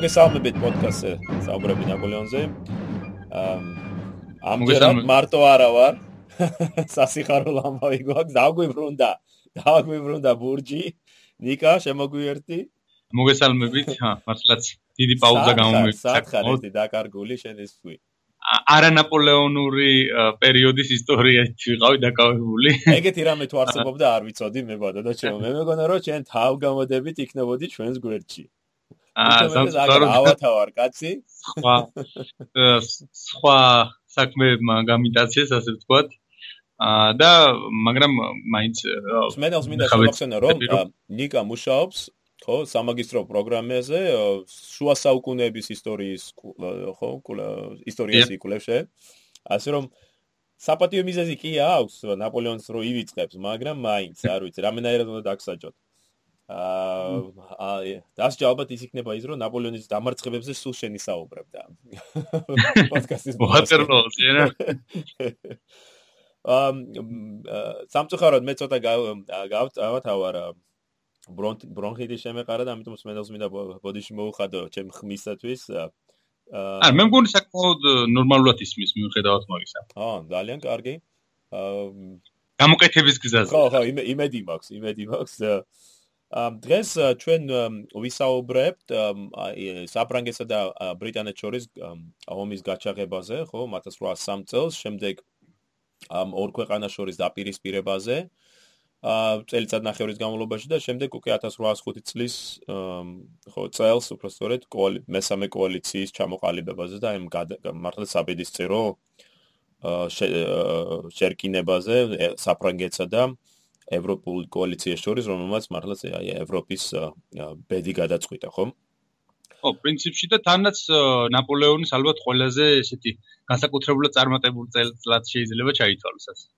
მოგესალმებით პოდკასტზე საუბრები ნაპოლეონზე. ამჯერად მარტო არა ვარ. სასიხარო ლამავი გვაქვს, დაგვიბრუნდა. დაგვიბრუნდა ბურჯი. ნიკა, შემოგვიერთდი? მოგესალმებით. ჰა, მართლაც დიდი პაუზა გამომივიდა. სათხარეთი დაკარგული შენის თვი. არანაპოლეონური პერიოდის ისტორიაში ვიყავი დაკავებული. ეგეთი რამე თუ არსებობდა არ ვიცოდი მე ბოდა და ჩემო მე მეგონა რომ ჩვენ თავ გამოდებით იქნებოდი ჩვენს გვერდში. ავათავარ კაცი. სხვა სხვა საქმეებმა გამიტაციეს ასე ვთქვათ. აა და მაგრამ მაინც სმენელს მინდა შევახსენო რომ ნიკა მუშაობს ხო სამაგისტრო პროგრამაზე შუა საუკუნეების ისტორიის ხო ისტორიას იკვლევს ასე რომ საპატიო მიზეზი კი აქვს ნაპოლეონს რო ივიწყებს მაგრამ მაინც არ ვიცი რამენაირად უნდა დაგსაჯოთ აა დასჯა ალბათ ის იქნება ის რომ ნაპოლეონის დამარცხებებზე სულ შენი საუბრებდა. პოდკასტის მოაწერლოს ენა აა სამწუხაროდ მე ცოტა გავთავარ ბრონქიტის შემეყარა და ამიტომ სმენელს მინდა ბოდიში მოუხადო ჩემ ხმისათვის აა მე მგონი საკმაოდ ნორმალურად ისმის მიუხედავად მაგისა. აა ძალიან კარგი. აა გამოკეთების გზაზე. ხო ხო იმედი მაქვს იმედი მაქვს აა დღეს ჩვენ ვისაუბრებთ საფრანგეთსა და ბრიტანეთს შორის ომის გაჩაღებაზე ხო 1803 წელს შემდეგ ამ ორ ქვეყანას შორის დაპირისპირებაზე ა წელიწად ნახევრის განმავლობაში და შემდეგ უკვე 1805 წლის ხო წელს უფრო სწორედ მესამე კოალიციის ჩამოყალიბებაზე და იმ მართლა საბედის წერო შერკინებაზე საფრანგეთსა და ევროპულ კოალიციის შორის რომელმაც მართლა აი ევროპის ბედი გადაწყვიტა ხო ხო პრინციპში და თანაც ნაპოლეონის ალბათ ყველაზე ესეთი განსაკუთრებულად წარმატებული წელიწად შეიძლება ჩაითვალოს ასე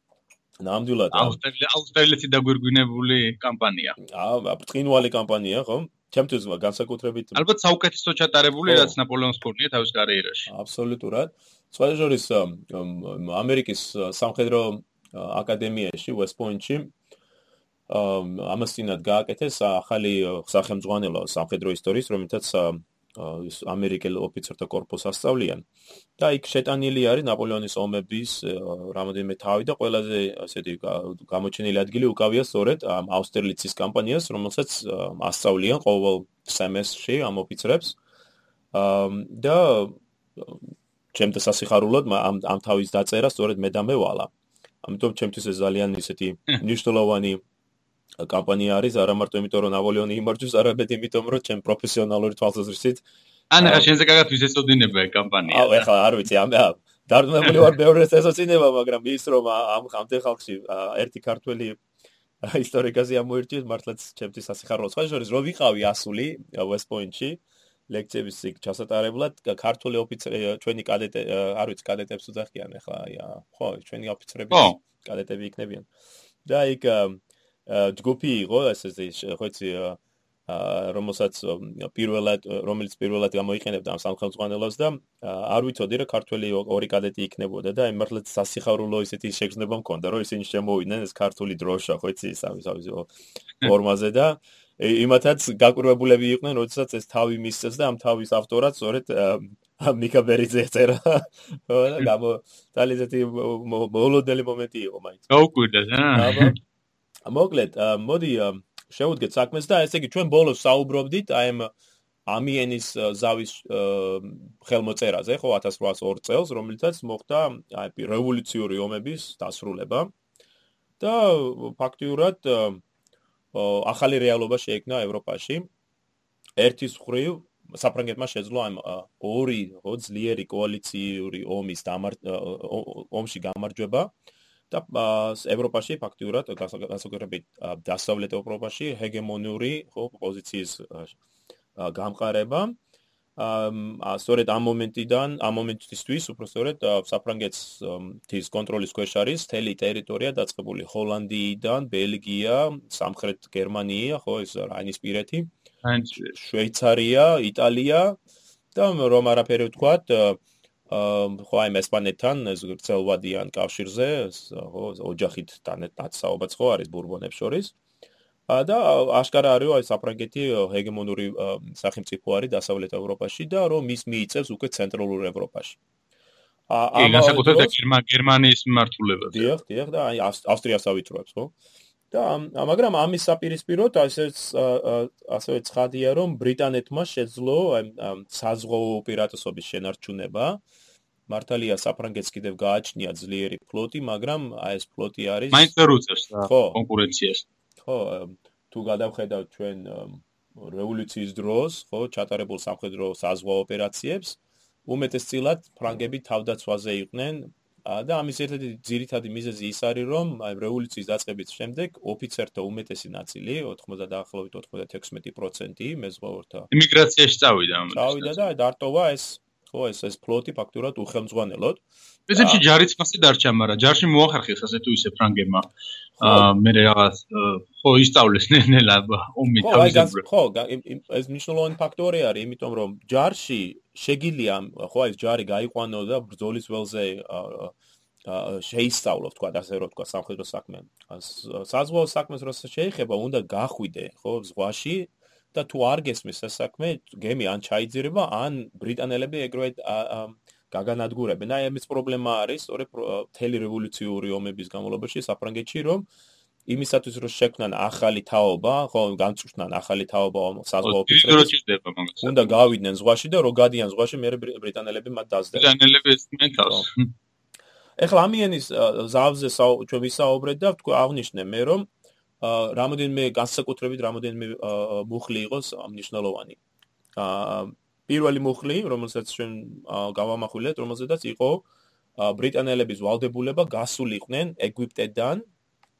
ნამდვილად აუსტრალიაში დაგვირგვინებული კამპანია. აა, ბრწყინვალე კამპანია, ხო? ჩემთვის განსაკუთრებით ალბათ საუკეთესო ჩატარებული რაც ნაპოლეონს ქონია თავის კარიერაში. აბსოლუტურად. სხვა შორის ამერიკის სამხედრო აკადემიაში Point-ში ამასწინად გააკეთეს ახალი სახელმძღვანელო სამხედრო ისტორიის, რომელთაც ამერიკელ ოფიცერთა корпуს ასწავლიან და იქ შეტანილი არის ნაპოლეონის ომების რამოდენიმე თავი და ყველაზე ესეთი გამოჩენილი ადგილი უკავია სწორედ ამ აუსტერლიცის კამპანიას, რომელსაც ასწავლიან ყოველ სემესტრში ამ ოფიცრებს. და ჩემთვის ასიხარულოდ ამ ამ თავის დაწერა სწორედ მე დამევალა. ამიტომ ჩემთვის ეს ძალიან ისეთი მნიშვნელოვანი კამპანია არის არა მარტო იმიტომ რომ ნაპოლეონი იმარჯვებს არამედ იმიტომ რომ ჩემ პროფესიონალური თვალსაზრისით ან ახლა შენზე კარგად ვიზეწოდინება ეს კამპანია. აუ ახლა არ ვიცი ამ დარდმებული ვარ მეორე წესოცინება მაგრამ ის რომ ამ ხამდე ხალხში ერთი ქართველი ისტორიკაზე ამოერჩიეთ მართლაც ჩემთვის სასიხარულო სხვა შორის რო ვიყავი ასული West Point-ში ლექციების იქ ჩასატარებლად ქართული ოფიცერი ჩვენი კადეტე არ ვიცი კადეტებს უძახიან ახლა ხო ჩვენი ოფიცრები კადეტები იქნებიან. და იქ ჯგუფი იყო ეს ეს ხო იცი რომელსაც პირველად რომელიც პირველად გამოიყენებდა ამ სამხელმძღვანელოს და არ ვიცოდი რა ქართველი ორი კადეტი იქნებოდა და აი მართლაც სასიხარულო ისეთი შეგრძნება მქონდა რომ ისინი შემოვიდნენ ეს ქართული დროშა ხო იცი სამი სამი ფორმაზე და იმათაც გაკვირვებულები იყვნენ როდესაც ეს თავი მისცეს და ამ თავის ავტორად სწორედ მიკა ბერიძე წერა და გამო ძალიან ისეთი მოლოდელი მომენტი იყო მაინც. გაუკვირდა რა მოკლედ მოდი შევუდგეთ საქმეს და ესე იგი ჩვენ ბოლოს საუბრობდით აი ამ ამიენის ზავის ხელმოწერაზე ხო 1802 წელს რომელიცაც მოხდა აი რევოლუციური ომების დასრულება. და ფაქტიურად ახალი რეალობა შეექმნა ევროპაში. ერთის ხრივ საფრანგეთმა შეძლო ამ ორი ძლიერი კოალიციური ომის ომში გამარჯვება და ევროპაში ფაქტიურად გასაგებია დასავლეთ ევროპაში ჰეგემონიური ხო პოზიციის გამყარება. აა სწორედ ამ მომენტიდან ამ მომენტისთვის უფრო სწორედ საფრანგეთს თის კონტროლის ქვეშ არის თელი ტერიტორია დაწყებული. ჰოლანდიიდან ბელგია სამხრეთ გერმანია ხო ეს რაინის პირეთი შვეიცარია იტალია და რომ არაფერი ვთქვათ ხო აი ესპანეთთან ეს გრძელვადიან კავშირზე ხო ოჯახით დანაცაობაც ხო არის ბურბონებს შორის და აშკარა არის აი საფრანგეთი ჰეგემონური სახელმწიფო არის დასავლეთ ევროპაში და რომ ის მიიწევს უკვე ცენტრალურ ევროპაში. აა განსაკუთრებით გერმანიის მიმართულებაზე. დიახ, დიახ და აი ავსტრიას ავიწროებს, ხო? და მაგრამ ამის საპირისპიროდ ასეც ასევე ცხადია რომ ბრიტანეთმა შეძლო საზღვაო ოპერატორობის შენარჩუნება. მართალია საფრანგეთს კიდევ გააჩნია ძლიერი ფლოტი, მაგრამ აი ეს ფლოტი არის მაინც ვერ უწევს კონკურენციას. ხო, თუ გადავხედავთ ჩვენ რევოლუციის დროს, ხო, ჩატარებულ სამხედრო საზღვაო ოპერაციებს, უმეტესწილად ფრანგები თავდაცვაზე იყვნენ და ამის ერთ-ერთი ძირითადი მიზეზი ის არის, რომ აი რევოლუციის დაწყების შემდეგ ოფიცერთა უმეტესი ნაწილი, 90 დაახლოებით 96% მეზღვაურთა იმიგრაციაში წავიდა. წავიდა და დარტოვა ეს ხო ეს ეს ფლოტი ფაქტურად უხელმძღვანელოდ. პრინციპში ჯარიც მასე დარჩა, მაგრამ ჯარში მოახერხეს ასე თუ ისე ფრანგებმა. აა მე რაღაც ხო ისწავლეს ნელა ომი თავისებურად. ხო, ეს მნიშვნელოვანი ფაქტორი არის, იმიტომ რომ ჯარში შეგილია ხო ეს ჯარი გაიყვანო და ბრძოლის ველზე შეისწავლო თქვა ასე რომ თქვა სამხედრო საქმე. საზღვაო საქმეს როცა შეეხება, უნდა გახვიდე ხო ზღვაში და თუ არ გესმის ეს საქმე, გემი ან ჩაიძირება, ან ბრიტანელები ეგრევე გაგანადგურებენ. აი ამის პრობლემა არის, სწორედ თელი რევოლუციური ომების განმავლობაში საფრანგეთში, რომ იმისათვის რომ შექმნან ახალი თაობა, ხო, განწყვეტნან ახალი თაობა საზღვაო ოფიცრებს. უნდა გავიდნენ ზღვაში და რო გადიან ზღვაში, მე ბრიტანელები მათ დაძდენ. ბრიტანელები ესმენთავს. ეხლა ამიანის ზავზე ჩვენ ვისაუბრეთ და თქვა აღნიშნე მე რომ რამოდენმე განსაკუთრებით რამოდენმე მუხლი იყოს მნიშვნელოვანი. აა პირველი მუხლი, რომელსაც ჩვენ გავამახვილეთ, რომელზედაც იყო ბრიტანელების ვალდებულება გასულიყვნენ ეგვიპტედან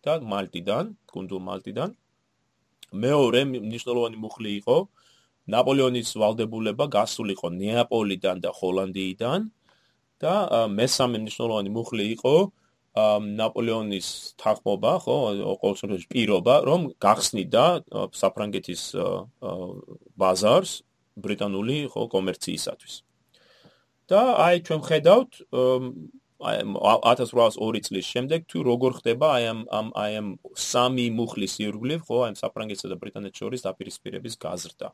და მალტიდან, კუნძულ მალტიდან. მეორე მნიშვნელოვანი მუხლი იყო ნაპოლეონის ვალდებულება გასულიყო ნეაპოლიდან და ჰოლანდიიდან და მესამე მნიშვნელოვანი მუხლი იყო ნაპოლეონის თანხმობა, ხო, ყოველ შემთხვევაში პირობა, რომ გახსნიდა საფრანგეთის ბაზარს ბრიტანული, ხო, კომერციისათვის. და აი ჩვენ ხედავთ აი 1802 წლის შემდეგ თუ როგორ ხდება აი ამ ამ აი ამ სამი მუხლის ირგვლივ, ხო, აი საფრანგეთსა და ბრიტანეთს შორის დაპირისპირების გაზრდა.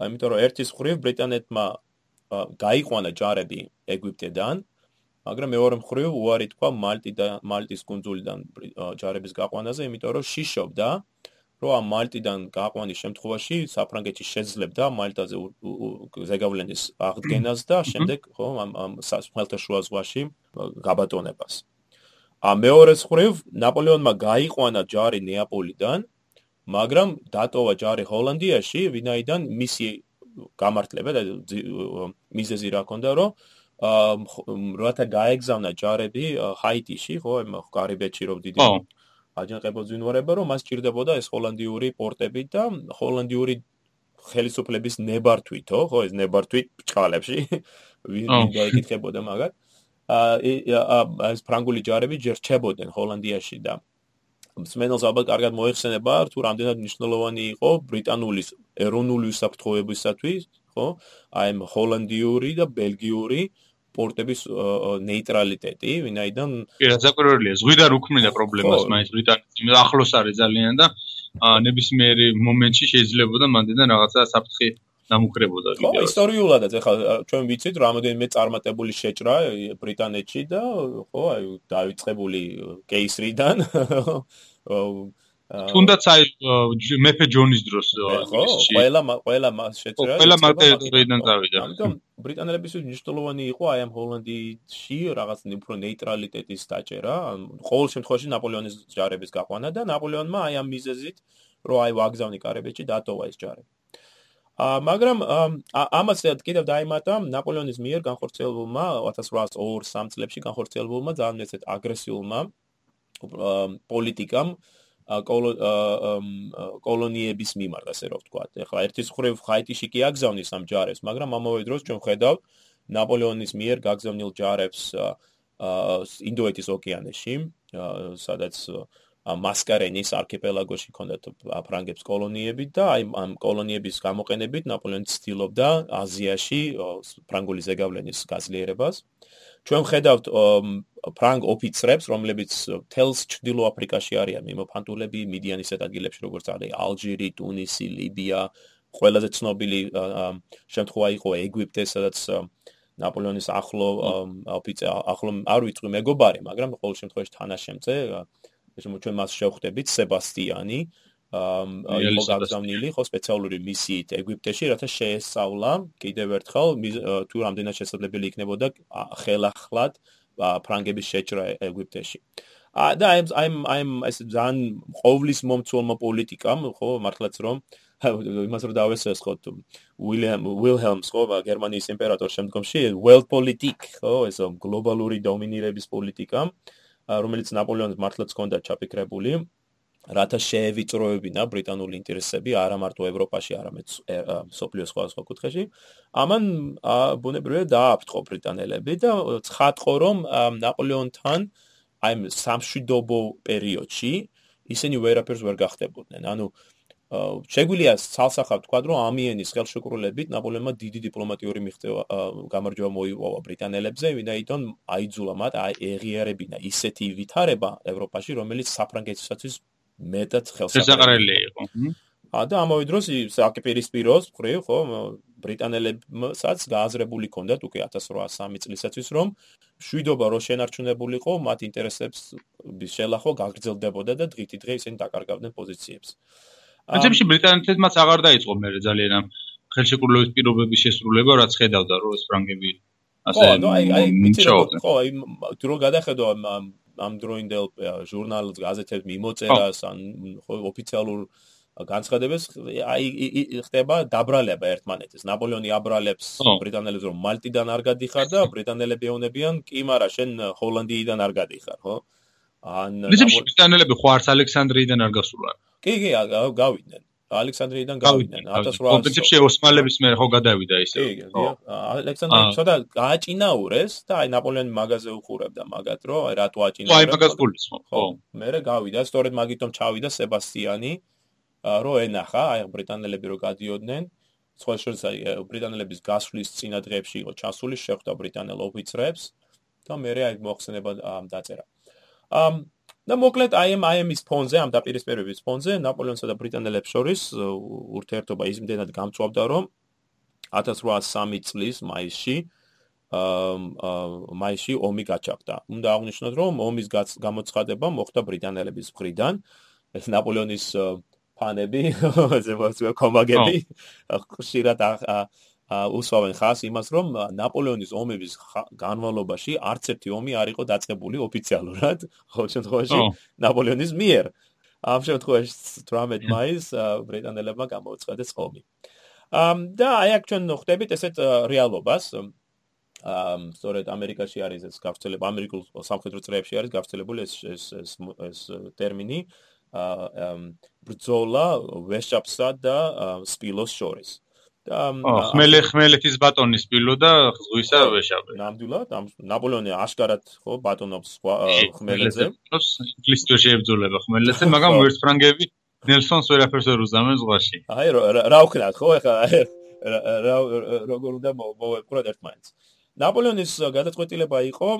აი იმიტომ რომ ერთის ხრივ ბრიტანეთმა გაიყვანა ჯარები ეგვიპტედან, მაგრამ მეორე მხრივ უარი თქვა მალტი და მალტის კუნძულიდან ჯარების გაყვანაზე, იმიტომ რომ შიშობდა, რომ ამ მალტიდან გაყვანის შემთხვევაში საფრანგეთი შეძლებდა მალტაზე ზეგავლენის აღდგენას და შემდეგ ხო ამ ამ საფრანგეთის ზღვაში გაბატონებას. ა მეორე მხრივ ნაპოლეონმა გაიყვანა ჯარი ნეაპოლიდან, მაგრამ დატოვა ჯარი ჰოლანდიაში, ვინაიდან მისი გამართლება და მიზეზი რა ქონდა, რომ რათა გაეგზავნა ჯარები ჰაიტიში, ხო, ამ კარიბეთში რომ დიდი აჯანყებო ძინვარება, რომ მას ჭირდებოდა ეს ჰოლანდიური პორტები და ჰოლანდიური ხელისუფლების ნებართვითო, ხო, ეს ნებართვით ბჭყალებში ვინ დაიკითხებოდა მაგათ. აა ეს ფრანგული ჯარები ჯერ რჩებოდნენ ჰოლანდიაში და სმენელს ალბათ კარგად მოიხსენება, თუ რამდენად მნიშვნელოვანი იყო ბრიტანულის ეროვნული უსაფრთხოებისათვის, ხო? აი ამ ჰოლანდიური და ბელგიური პორტების ნეიტრალიტეტი, ვინაიდან კი, საკურველია, ზღვიდან უქმნიდა პრობლემას მაინც ბრიტანეთს, ახლოს არის ძალიან და ნებისმიერ მომენტში შეიძლებოდა მანდიდან რაღაცა საფრთხე დამუკრებოდა კიდევ. ხო, ისტორიულადაც ახლა ჩვენ ვიცით, რამოდენიმე წარმატებული შეჭრა ბრიტანეთში და ხო, აი დაიწყებული კეისრიდან თუნდაც აი მეფე ჯონის დროს ხო ყველა ყველა მას შეჭრა ყველა მარტერიიდან წავიდა ამიტომ ბრიტანელების მნიშვნელოვანი იყო აი ამ ჰოლანდიაში რაღაც უფრო ნეიტრალიტეტის დაჭერა. ყოველ შემთხვევაში ნაპოლეონის ჯარების გაყვანა და ნაპოლეონმა აი ამ მიზეზით რომ აი ვაგზავნი კარებეთში დატოვა ეს ჯარი. ა მაგრამ ამას კიდევ დაიმატა ნაპოლეონის მიერ განხორციელებულმა 1802-3 წლებში განხორციელებულმა ძალიან ესეთ აგრესიულმა პოლიტიკამ კოლონიების მიმართ, ასე რომ ვთქვა. ეხლა ერთის ხრივ ხაიტიში კი აგზავნის ამ ჯარებს, მაგრამ ამავე დროს ჩვენ ხედავთ ნაპოლეონის მიერ გაგზავნილ ჯარებს ინდოეთის ოკეანეში, სადაც მასკარენის არქიპელაგოში ქონდათ ფრანგებს კოლონიები და აი ამ კოლონიების გამოყენებით ნაპოლეონი ცდილობდა აზიაში ფრანგული ზეგავლენის გაძლიერებას. ჩვენ ხედავთ ფრანგ ოფიცრებს, რომლებიც თელს ჩრდილო აფრიკაში არიან, მიმოფანტულები მიდიანის ადგილებში, როგორც არის ალჟირი, ტუნისი, ლიბია, ყველაზე ცნობილი შემთხვევა იყო ეგვიპტე, სადაც ნაპოლეონის ახლო ოფიცერ ახლო არ ვიცი მეგობარი, მაგრამ ყოველ შემთხვევაში თანაშემწე, ეს ჩვენ მას შევხვდებით სებასტიანი, იყო გაგზავნილი ხო სპეციალური მისიით ეგვიპტეში, რათა შეესწავლა კიდევ ერთხელ თუ რამდენად შესაძლებელი იქნებოდა ხელახლად ფრანგების შეჭრა ეგვიპტეში. და აი აი აი ეს ძალიან ყოვლის მომცველმა პოლიტიკამ, ხო, მართლაც რომ იმას რო დავესწრეს ხო უილიამ უილჰელმს ხო გერმანიის იმპერატორ შემდგომში world politic ხო ეს გლობალური დომინირების პოლიტიკა რომელიც ნაპოლეონს მართლაც ჰქონდა ჩაფიქრებული რათა შეევიწროებინა ბრიტანული ინტერესები არა მარტო ევროპაში, არამედ სოფლიოს სხვადასხვა კუთხეში. ამან ბუნებრივია დააფრთხო ბრიტანელები და ცხადყო რომ ნაპოლეონთან აი სამშვიდობო პერიოდში ისინი ვერაფერს ვერ გახდებოდნენ. ანუ შეგვიძლია ცალსახავ თქვა რომ ამიენის ხელშეკრულებით ნაპოლეონმა დიდი დიპლომატიური მიღწევა გამარჯვება მოიპოვა ბრიტანელებზე, ვინაიდან აიძულა მათ აი ეღიარებინა ისეთი ვითარება ევროპაში, რომელიც საფრანგეთისათვის მეტად ხელსაყრელი. იყო. ა და ამავე დროს საკიპირისპიროს ხრი ხო ბრიტანელებსაც გააზრებული ჰქონდათ უკვე 1803 წლისაცვის რომ შვიდობა რო შენარჩუნებულიყო მათ ინტერესებს შელახო გაგრძელდებოდა და დღითი დღე ისინი დაკარგავდნენ პოზიციებს. პრინციპში ბრიტანეთებმაც აღარ დაიწყო მე ძალიან ამ ხელშეკრულების პირობების შესრულება რაც ხედავდა რომ ეს ფრანგები ასე ხო აი აი ხო აი თუ რო გადახედო ამ დროინდელ ჟურნალს გაზეთებს მიმოწერას ან ოფიციალურ განცხადებას აი ხდება დაბრალება ერთმანეთის. ნაპოლეონი აბრალებს ბრიტანელებს რომ მალტიდან არ გადიხარ და ბრიტანელები ეუბნებიან კი მარა შენ ჰოლანდიიდან არ გადიხარ ხო? ან ბრიტანელები ხო არც ალექსანდრიიდან არ გასულან? კი კი გავიდნენ ალექსანდრიიდან გავიდნენ. 1800 პრინციპში ოსმალების მე ხო გადავიდა ისე. ხო. ალექსანდრე ცოტა გააჭინაურეს და აი ნაპოლეონი მაგაზე უხურებდა მაგათ რომ აი რატო აჭინაურეს აი მაგას გულის ხო მე გავიდა სწორედ მაგითომ ჩავიდა სებასტიანი რომ ენახა აი ბრიტანელები რო გადიოდნენ. სხვა შორის აი ბრიტანელების გასვლის წინა დღეებში იყო ჩასული შეხვდა ბრიტანელ ოფიცრებს და მე აი მოხსენება დაწერა. ამ და მოკლედ აი ამ აი ამის ფონზე, ამ დაპირისპირების ფონზე ნაპოლეონსა და ბრიტანელებს შორის ურთიერთობა ისმდენად გამწვავდა, რომ 1803 წლის მაისში აა მაისში ომი გაჩაღდა. უნდა აღნიშნოთ, რომ ომის გამოცხადება მოხდა ბრიტანელების მხრიდან. ეს ნაპოლეონის ფანები, ვთქვი, კომაგები, ხშირად უსვამენ ხას იმას, რომ ნაპოლეონის ომების განმავლობაში არც ერთი ომი არ იყო დაწყებული ოფიციალურად, ხო შემთხვევაში ნაპოლეონის მიერ. ამ შემთხვევაში 18 მაისს ბრიტანელებმა გამოუცხადეს ომი. ამ და აი აქ ჩვენ ხვდებით ესეთ რეალობას. ამ სწორედ ამერიკაში არის ეს გავრცელება, ამერიკულ სამხედრო წრეებში არის გავრცელებული ეს ეს ეს ტერმინი აა ბრძოლა ვეშაპსა და სპილოს შორის. და ხმელე ხმელეთის ბატონის პილო და ზღვისა ვეშაპი. ნამდვილად ამ ნაპოლეონი აშკარად ხო ბატონობს ხმელეთზე. ინგლისში შეებძოლება ხმელეთზე, მაგრამ ვერც ფრანგები ნელსონს ვერაფერს ვერ უზამენ ზღვაში. აი რა ვქნათ ხო ეხლა რა როგორ უნდა მოვეყუროთ ერთმანეთს. ნაპოლეონის გადაწყვეტილება იყო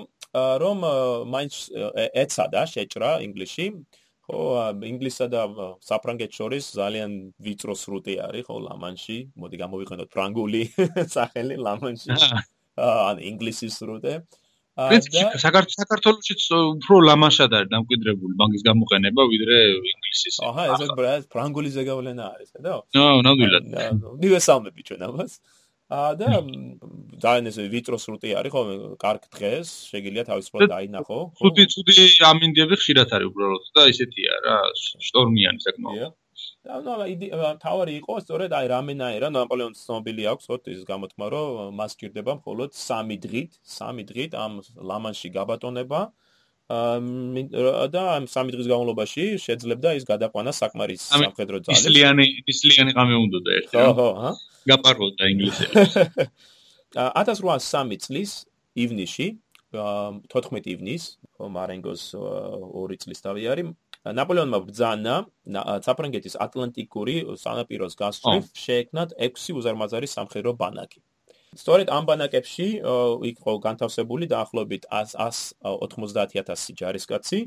რომ მაინც ეცადა შეჭრა ინგლისში ხო ინგლისსა და საფრანგეთს შორის ძალიან ვიწრო სრუტე არის ხო ლამანში. მოდი გამოვიყენოთ ფრანგული სახელი ლამანში. ან ინგლისის სრუტე. საქართველოშიც უფრო ლამანშად არის დამკვიდრებული მაგის გამოყენება ვიდრე ინგლისის. აჰა ეს ფრანგული ზეგავლენა არის და ნო ნამდვილად. ნივესალმები ჩვენ ამას და ძალიან ეს ვიტრო სრუტი არის ხო კარგ დღეს შეგიძლია თავისუფლად დაინახო. ხო ცუდი ცუდი ამინდები ხშირად არის უბრალოდ და ისეთია რა შტორმიანი საკმაოდ. და ნუ თავარი იყო სწორედ აი რამენაერა ნაპოლეონის ცნობილი აქვს ხო ის გამოთქმა რომ მას ჭირდება მხოლოდ 3 დღით 3 დღით ამ ლამანში გაბატონება და ამ 3 დღის განმავლობაში შეძლებდა ის გადაყვანა საკმარის სამხედრო ძალებს. ისლიანი ისლიანი ღამე უნდა და ერთი ხო ხო ჰა. გაპარვდა ინგლისელებს 1803 წლის ივნისში 14 ივნის მარენგოს 2 წლის თავი არის ნაპოლეონმა ბრძანა საფრანგეთის ატლანტიკური სანაპიროს გასწვრივ შეექმნათ 6 უზარმაზარი სამხედრო ბანაკი სწორედ ამ ბანაკებში იყო განთავსებული დაახლოებით 190.000 ჯარისკაცი,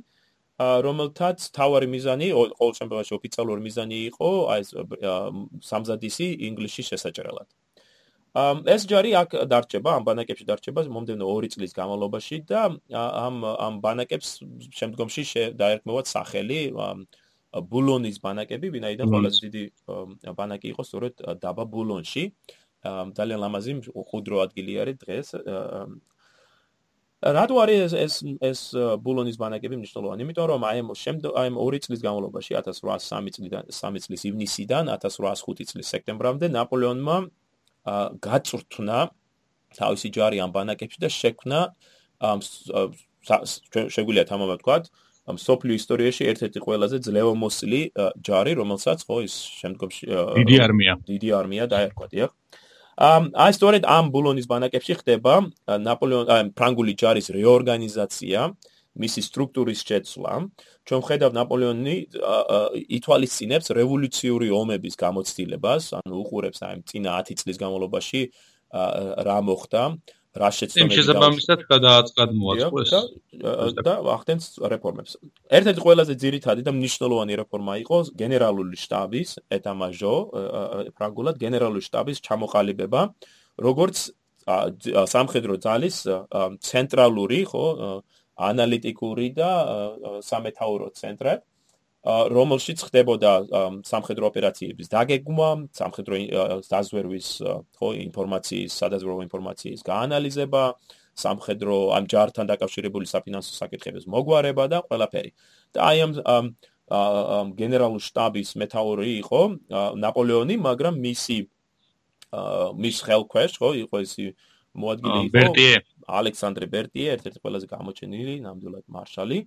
რომელთაც თავარი მიზანი, ყოველ შემთხვევაში ოფიციალური მიზანი იყო აი სამზადისი ინგლისში შესაჭრელად. ეს ჯარი აქ დარჩება, ამ ბანაკებში დარჩება მომდენო 2 წლის განმავლობაში და ამ ამ ბანაკებს შემდგომში დაერქმევათ სახელი ბულონის ბანაკები, ვინაიდან ყველაზე დიდი ბანაკი იყო სწორედ დაბა ბულონში. ძალიან ლამაზი ხუდრო ადგილი არის დღეს. რატო არის ეს ეს ბულონის ბანაკები მნიშვნელოვანი? იმიტომ რომ აი შემდგომ აი 2 წლის განმავლობაში 1803 წლიდან 3 წლის ივნისიდან 1805 წლის სექტემბრამდე ნაპოლეონმა გაწვრთნა თავისი ჯარი ამ ბანაკებში და შექმნა შეგვიძლია თამამად თქვა სოფლიო ისტორიაში ერთ-ერთი ყველაზე ძლევამოსილი ჯარი, რომელსაც ხო ის შემდგომში დიდი არმია. დიდი არმია დაერქვა, დიახ. აი სწორედ ამ ბულონის ბანაკებში ხდება ნაპოლეონ ფრანგული ჯარის რეორგანიზაცია, მისი სტრუქტურის შეცვლა. ჩვენ ხედავ ნაპოლეონი ითვალისწინებს რევოლუციური ომების გამოცდილებას, ანუ უყურებს აი წინა 10 წლის განმავლობაში რა მოხდა. რა შეცდომები და შესაბამისად გადააწყდა მოაწყოს და ახდენს რეფორმებს. ერთ-ერთი ყველაზე ძირითადი და მნიშვნელოვანი რეფორმა იყო გენერალური შტაბის ეტამაჟო ფრანგულად გენერალური შტაბის ჩამოყალიბება, როგორც სამხედრო ძალის ცენტრალური, ხო, ანალიტიკური და სამეთაურო ცენტრი. რომელშიც ხდებოდა სამხედრო ოპერაციების დაგეგმვა, სამხედრო დაზვერვის ხო ინფორმაციის, სადაზვერვო ინფორმაციის გაანალიზება, სამხედრო ამ ჯართან დაკავშირებული საფინანსო საკითხების მოგვარება და ყველაფერი. და აი ამ გენერალურ შტაბის მეტაური იყო ნაპოლეონი, მაგრამ მისი მის ხელქვეშ ხო იყო ისი მოადგილე იყო ბერტიე ალექსანდრე ბერტიე, ერთ-ერთი ყველაზე გამოჩენილი ნამდვილად მარშალი.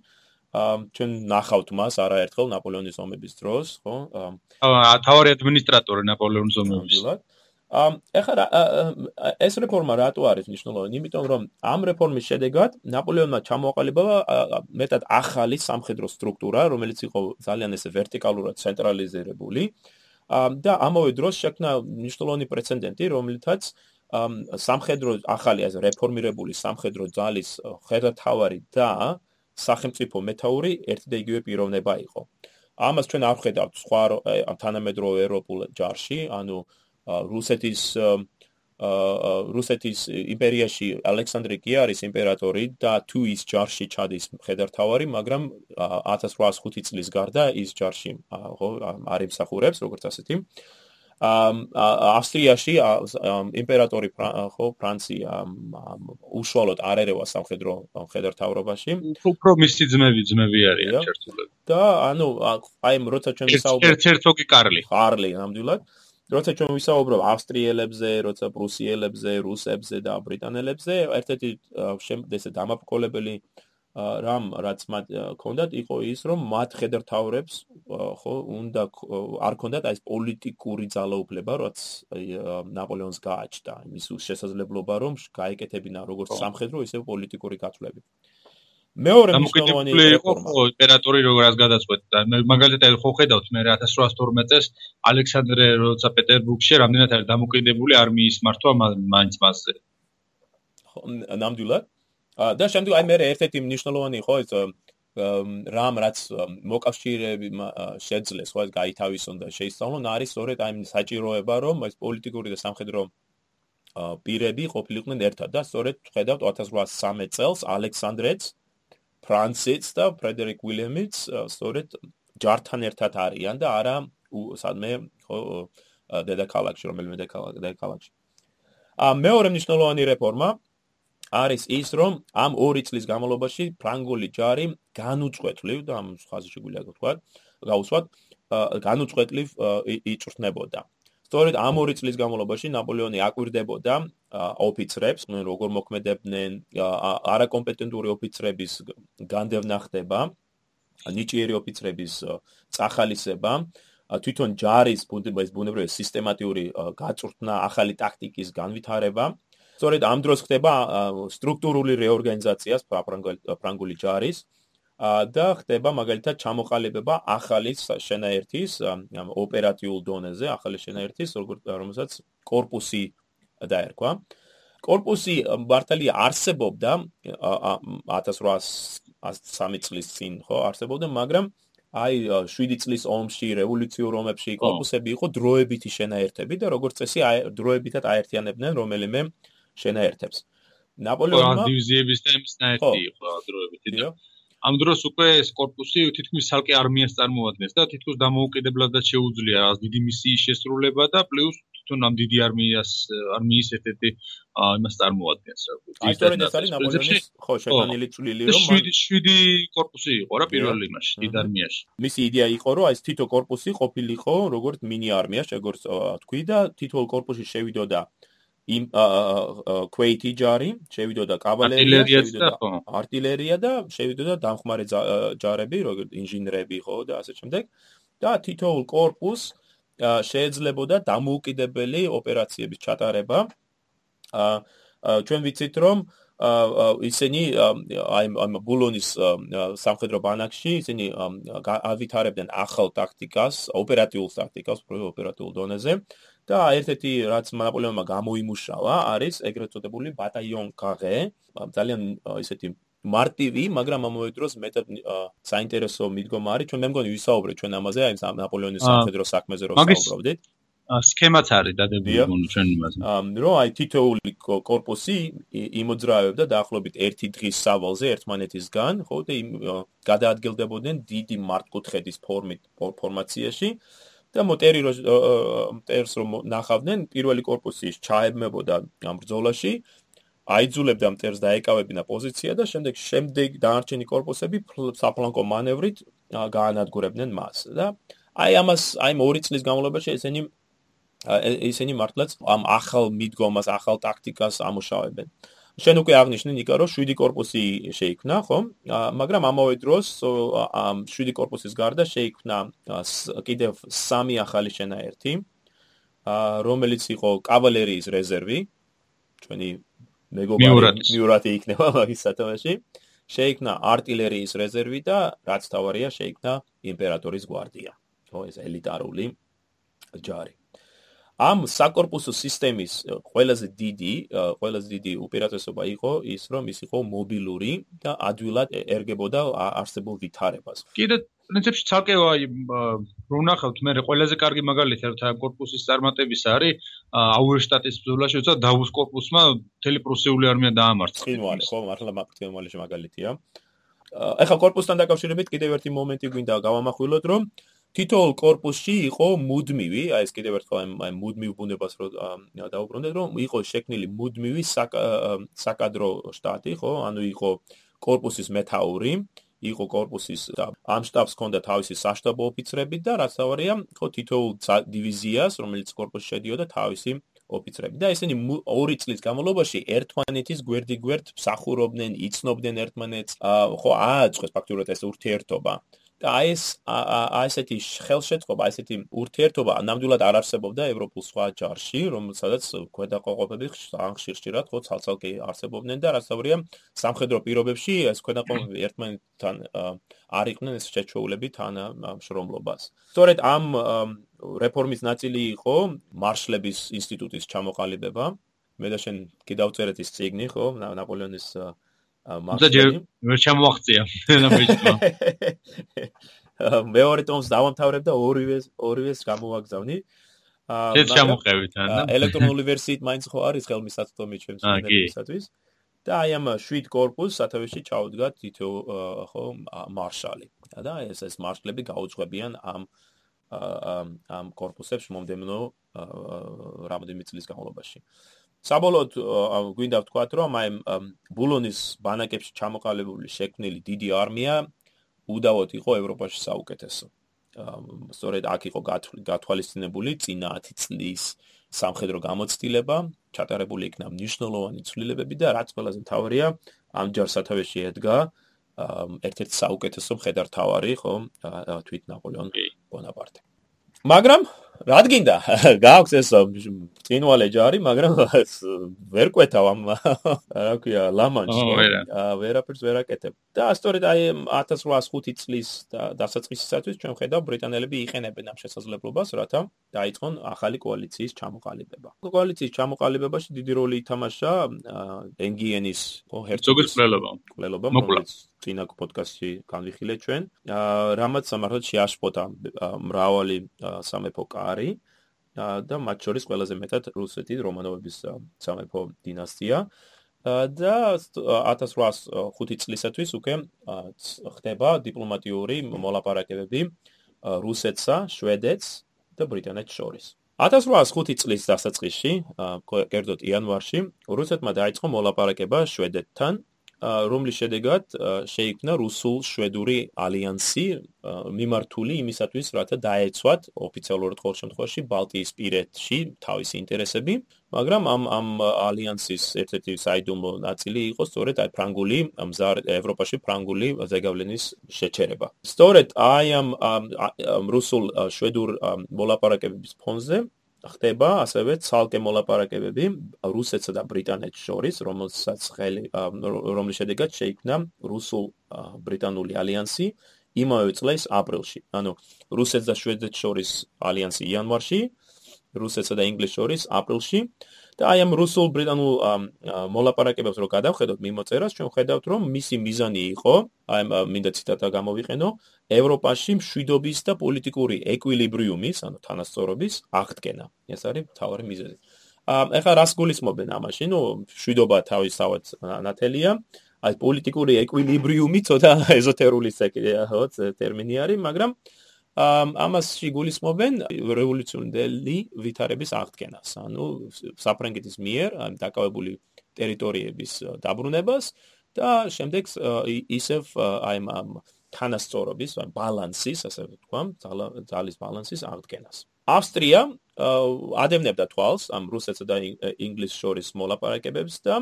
ჩვენ ნახავთ მას არაერთხელ ნაპოლეონის ომების დროს, ხო? აა თავარი ადმინისტრატორი ნაპოლეონის ომების. ამ ეხლა ეს რეფორმა რატო არის მნიშვნელოვანი? იმიტომ რომ ამ რეფორმის შედეგად ნაპოლეონმა ჩამოაყალიბა მეტად ახალი სამხედრო სტრუქტურა, რომელიც იყო ძალიან ესე ვერტიკალურად ცენტრალიზირებული. და ამავე დროს შექმნა მნიშვნელოვანი პრეცედენტი, რომელთაც სამხედრო ახალი ეს რეფორმირებული სამხედრო ძალის ხედათავარი და სახელმწიფო მეტაური ერთი და იგივე პიროვნება იყო. ამას ჩვენ არ ხედავთ სხვა თანამედროვე ევროპულ ჯარში, ანუ რუსეთის რუსეთის იმპერიაში ალექსანდრე კი არის იმპერატორი და თუ ის ჯარში ჩადის ხედართავარი, მაგრამ 1805 წლის გარდა ის ჯარში ხო არ იმსახურებს როგორც ასეთი. ავსტრიაში იმპერატორი ხო ფრანცია უშუალოდ არ ერევა სამხედრო მხედართავრობაში უფრო მისი ძმები ძმები არიან ჩართულები და ანუ აი როცა ჩვენ ვისაუბრობ ერთ-ერთი კარლი. კარლი ნამდვილად. როცა ჩვენ ვისაუბრობ ავსტრიელებზე როცა პრუსიელებზე რუსებზე და ბრიტანელებზე ერთ-ერთი შემდეგზე დამაფკოლებელი რამ რაც მათ ქონდათ იყო ის რომ მათ ხედართავრებს ხო უნდა არ ქონდათ აი ეს პოლიტიკური ძალაუფლება რაც ნაპოლეონს გააჩნდა. იმის შესაძლებლობა რომ გაეკეთებინა როგორც სამხედრო ისე პოლიტიკური გათვლები მეორე მნიშვნელოვანი იყო ხო იმპერატორი როგორ ას გადაწყვეტდა მაგალითად ხო ხედავთ მე 1812 წელს ალექსანდრე როცა პეტერბურგში რამდენად არის დამოკიდებული არმიის მართვა მაინც მასზე? ხო ნამდვილად და შემდეგ აი მე ერთ-ერთი მნიშვნელოვანი ხო ეს რამ რაც მოკავშირეები შეძლეს ხო ეს გაითავისონ და შეისწავლონ არის სწორედ აი საჭიროება რომ ეს პოლიტიკური და სამხედრო პირები ყოფილიყვნენ ერთად და სწორედ ხედავთ 1813 წელს ალექსანდრეც ფრანციც და ფრედერიკ უილიამიც სწორედ ჯართან ერთად არიან და არა სადმე ხო დედაქალაქში რომელიმე დედაქალაქში. ა მეორე მნიშვნელოვანი რეფორმა არის ის, რომ ამ 2 წლის განმავლობაში ფრანგული ჯარი განუწყვეტლივ და ამ ხაზი შეგვიძლია გქოთ, გაუსვათ, განუწყვეტლივ იწვრთნებოდა. სწორედ ამ 2 წლის განმავლობაში ნაპოლეონი აკვირდებოდა ოფიცრებს, როგორ მოქმედებდნენ, არაკომპეტენტური ოფიცრების განდევნა ხდება, ნიჭიერი ოფიცრების წახალისება, თვითონ ჯარის ბუნებრივი სისტემატიური გაწვრთნა, ახალი ტაქტიკის განვითარება. სწორედ ამ დროს ხდება სტრუქტურული რეორგანიზაცია ფრანგული ჯარის და ხდება მაგალითად ჩამოყალიბება ახალი შენაერთის ოპერატიულ დონეზე, ახალი შენაერთის, რომელსაც корпуსი დაერქვა. корпуსი მართალი არსებობდა 1813 წლის წინ, ხო, არსებობდა, მაგრამ აი 7 წლის ომში, რევოლუციურ ომებში корпуსები იყო დროებითი შენაერთები და როგორც წესი დროებითად აერთიანებდნენ რომელიმე აა შენაერთებს. ნაპოლეონმა დივიზიების და იმსნაერთი იყო დროებით. ამ დროს უკვე ეს корпуსი თითქმის ალკე არმიას წარმოადგენს და თითქოს დამოუკიდებლადაც შეუძლია რაღაც დიდი მისიის შესრულება და პლუს თვითონ ამ დიდი არმიას არმიის ერთ-ერთი იმას წარმოადგენს რა ვთქვი. ისტორიად ეს არის ნაპოლეონის ხო შეტანილი წვლილი რომ 7 7 корпуსი იყო რა პირველ იმაში დიდ არმიაში. მისი იდეა იყო რომ ეს თითო корпуსი ყოფილიყო როგორც მინი არმია შეგორს თქვი და თითოეულ корпуსში შევიდოდა აა იმ ქვეითი ჯარი, შევიდოდა კავალერია, შევიდოდა артиლერია და შევიდოდა დამხმარე ჯარები, როგორც ინჟინრები ხო და ასე შემდეგ. და თითოეულ корпуს შეეძლებოდა დამოუკიდებელი ოპერაციების ჩატარება. ჩვენ ვიცით რომ ისინი აი ამ ბულონის სამხედრო ბანაკში ისინი ავითარებდნენ ახალ ტაქტიკას, ოპერატიულ ტაქტიკას, ოპერატიულ დონეზე. და ერთ-ერთი რაც ნაპოლეონმა გამოიმუშავა არის ეგრეთ წოდებული ბატაიონ კაღე, ძალიან ისეთი მარტივი, მაგრამ ამავე დროს მეტად საინტერესო მიდგომა არის. ჩვენ მე მგონი ვისაუბრეთ ჩვენ ამაზე, აი ნაპოლეონის სამხედრო საქმეზე რომ ვისაუბრობდით. სქემაც არის დადებული მგონი ჩვენ იმაზე. რომ აი თითოეული корпуსი იმოძრავებდა დაახლოებით ერთი დღის სავალზე ერთმანეთისგან, ხო და გადაადგილდებოდნენ დიდი მართკუთხედის ფორმით ფორმაციაში. აა და მოტერი მტერს რომ ნახავდნენ, პირველი корпуსი ჩაებმებოდა ამ ბრძოლაში, აიძულებდა მტერს დაეკავებინა პოზიცია და შემდეგ შემდეგ დანარჩენი корпуსები საფლანკო მანევრით გაანადგურებდნენ მას და აი ამას აი ორი წლის განმავლობაში ესენი ესენი მართლაც ამ ახალ მიდგომას, ახალ ტაქტიკას ამუშავებენ. აა შენ უკვე აღნიშნე ნიკა რომ 7 корпуსი შეიქმნა, ხო? მაგრამ ამავე დროს ამ 7 корпуსის გარდა შეიქმნა კიდევ სამი ახალი შენაერთი, რომელიც იყო კავალერიის რეზერვი, ჩვენი მეგობარი მიურატი იქნება მაგის სათამაში. შეიქმნა артиლერიის რეზერვი და რაც თავარია, შეიქმნა იმპერატორის გვარდია. ხო, ეს ელიტარული ჯარი. ამ საკორპუსო სისტემის ყველაზე დიდი ყველაზე დიდი უპირატესობა იყო ის რომ ის იყო მობილური და ადვილად ერგებოდა არსებულ ვითარებას. კიდე პრინციპში ცალკე აი რომ ნახავთ მე ყველაზე კარგი მაგალითი რა კორპუსის წარმატების არის აუერშტატის ბრძოლაში როცა დავუს კორპუსმა მთელი პრუსიული არმია დაამარცხა. წინვალი ხო მართლა მაგთემალში მაგალითია. ახლა კორპუსთან დაკავშირებით კიდევ ერთი მომენტი გვინდა გავამახვილოთ რომ თითოეულ корпуსში იყო მუდმივი, აი ეს კიდევ ერთხელ აი მუდმივ ბუნებას რო დაუბრუნდეთ, რომ იყო შექმნილი მუდმივი საკადრო შტატი, ხო? ანუ იყო корпуსის მეტაური, იყო корпуსის და ამ штаბს ჰქონდა თავისი საშტაბო ოფიცრები და რაც ავარია, ხო თითოეულ დივიზიას, რომელიც корпуსში შედიოდა, თავისი ოფიცრები და ესენი ორი წლის განმავლობაში ერთმანეთის გვერდიგვერდ მსახურობდნენ, იცნობდნენ ერთმანეთს, ხო ააწყეს ფაქტობრივად ეს ურთიერთობა. და აი ეს აი ესეთი ხელშეწყობა, აი ესეთი ურთიერთობა ნამდვილად არ არსებობდა ევროპულ სხვა ჯარში, რომელსაც ქვედაყოფები ხშირ-ხშირად ხო ცალ-ცალკე არსებობდნენ და რაღაცავრია სამხედრო პირობებში ეს ქვედაყოფები ერთმანეთთან არ იყვნენ ეს შეჩოულები თან შრომლობას. სწორედ ამ რეფორმის ნაწილი იყო მარშლების ინსტიტუტის ჩამოყალიბება. მე და შენ კიდევ წერეთ ის ციგნი, ხო, ნაპოლეონის მაგალითად ვერ ჩამოაღწია ნაბიჯმა. მეორე ტომს დავამთავრებ და ორივეს ორივეს გამოვაგზავნი. აა ჩამოყევით ანა ელექტრონული ვერსიით მაინც ხო არის ხელმისაწვდომი ჩემს მენეჯერისათვის და აი ამ 7 корпуს სათავეში ჩაუდგა თითო ხო მარშალი. და ეს ეს მარშლები გაუძღვებიან ამ ამ ამ корпуსებს მომდენო რამოდენიმე წლის განმავლობაში. აა საბოლოოდ გვინდა ვთქვათ, რომ აი ბულონის ბანაკებში ჩამოყალიბებული შექმნილი დიდი არმია უდავოდ იყო ევროპაში საუკეთესო. სწორედ აქ იყო გათვალისწინებული წინა 10 წლის სამხედრო გამოცდილება, ჩატარებული იქნა მნიშვნელოვანი ცვლილებები და რაც ყველაზე მთავარია, ამჯერ სათავეში ედგა ერთ-ერთი საუკეთესო მხედართავარი, ხო, თვით ნაპოლეონ ბონაპარტე. მაგრამ რადგინდა გაქვს ეს წინვალე ჯარი მაგრამ ვერ კვეთავ ამ რა ქვია ლამანში აა ვერაფერს ვერ აკეთებ. და სწორედ აი 1805 წლის დასაწყისისათვის ჩვენ ხედავ ბრიტანელები იყენებენ ამ შესაძლებლობას რათა დაიწყონ ახალი კოალიციის ჩამოყალიბება. კოალიციის ჩამოყალიბებაში დიდი როლი ითამაშა ენგიენის ჰერცოგის კვლელობა. კვლელობა რომელიც წინა პოდკასტში განვიხილე ჩვენ. რამაც სამართლად შეაშფოთა მრავალი სამეფო კარი და მათ შორის ყველაზე მეტად რუსეთი რომანოვების სამეფო დინასტია და 1805 წლისათვის უკვე ხდება დიპლომატიური მოლაპარაკებები რუსეთსა, შვედეთს და ბრიტანეთს შორის. 1805 წლის დასაწყისში, კერძოდ იანვარში, რუსეთმა დაიწყო მოლაპარაკება შვედეთთან რომლის შედეგად შეიქმნა რუსულ-შვედური ალიანსი მიმართული იმისათვის, რათა დაეცვათ ოფიციალურად ყოველ შემთხვევაში ბალტიისპირეთში თავისი ინტერესები, მაგრამ ამ ამ ალიანსის ერთ-ერთი საიდუმლო ნაწილი იყო სწორედ აი ფრანგული მზარ ევროპაში ფრანგული ზეგავლენის შეჩერება. სწორედ აი ამ რუსულ-შვედურ მოლაპარაკებების ფონზე ხდება ასევე ცალკე მოლაპარაკებები რუსეთსა და ბრიტანეთს შორის, რომელსაც ხელი რომლის შედეგად შეიქმნა რუსულ-ბრიტანული ალიანსი იმავე წლის აპრილში. ანუ რუსეთს და შვედეთს შორის ალიანსი იანვარში, რუსეთსა და ინგლისს შორის აპრილში და აი ამ რუსულ-ბრიტანულ მოლაპარაკებებს რო გადავხედოთ მიმოწერას, ჩვენ ხედავთ, რომ მისი მიზანი იყო, აი მინდა ციტატა გამოვიყენო, ევროპაში მშვიდობის და პოლიტიკური ეკვილიბრიუმის, ანუ თანასწორობის აღდგენა. ეს არის თავარი მიზეზი. აა ეხლა რას გულისხმობენ ამაში? ნუ მშვიდობა თავისთავად ნათელია. აი პოლიტიკური ეკვილიბრიუმი ცოტა ეზოტერული ტერმინი არის, მაგრამ ამას შეგულისმობენ რევოლუციონერი ვითარების აღდგენას, ანუ საფრანგეთის მიერ დაკავებული ტერიტორიების დაბრუნებას და შემდეგ ისევ აი ამ თანასწორობის, ან ბალანსის, ასე ვთქვამ, ძალის ბალანსის აღდგენას. ავსტრია ადევნებდა თვალს ამ რუსეთსა და ინგლისს შორის მოლაპარაკებებს და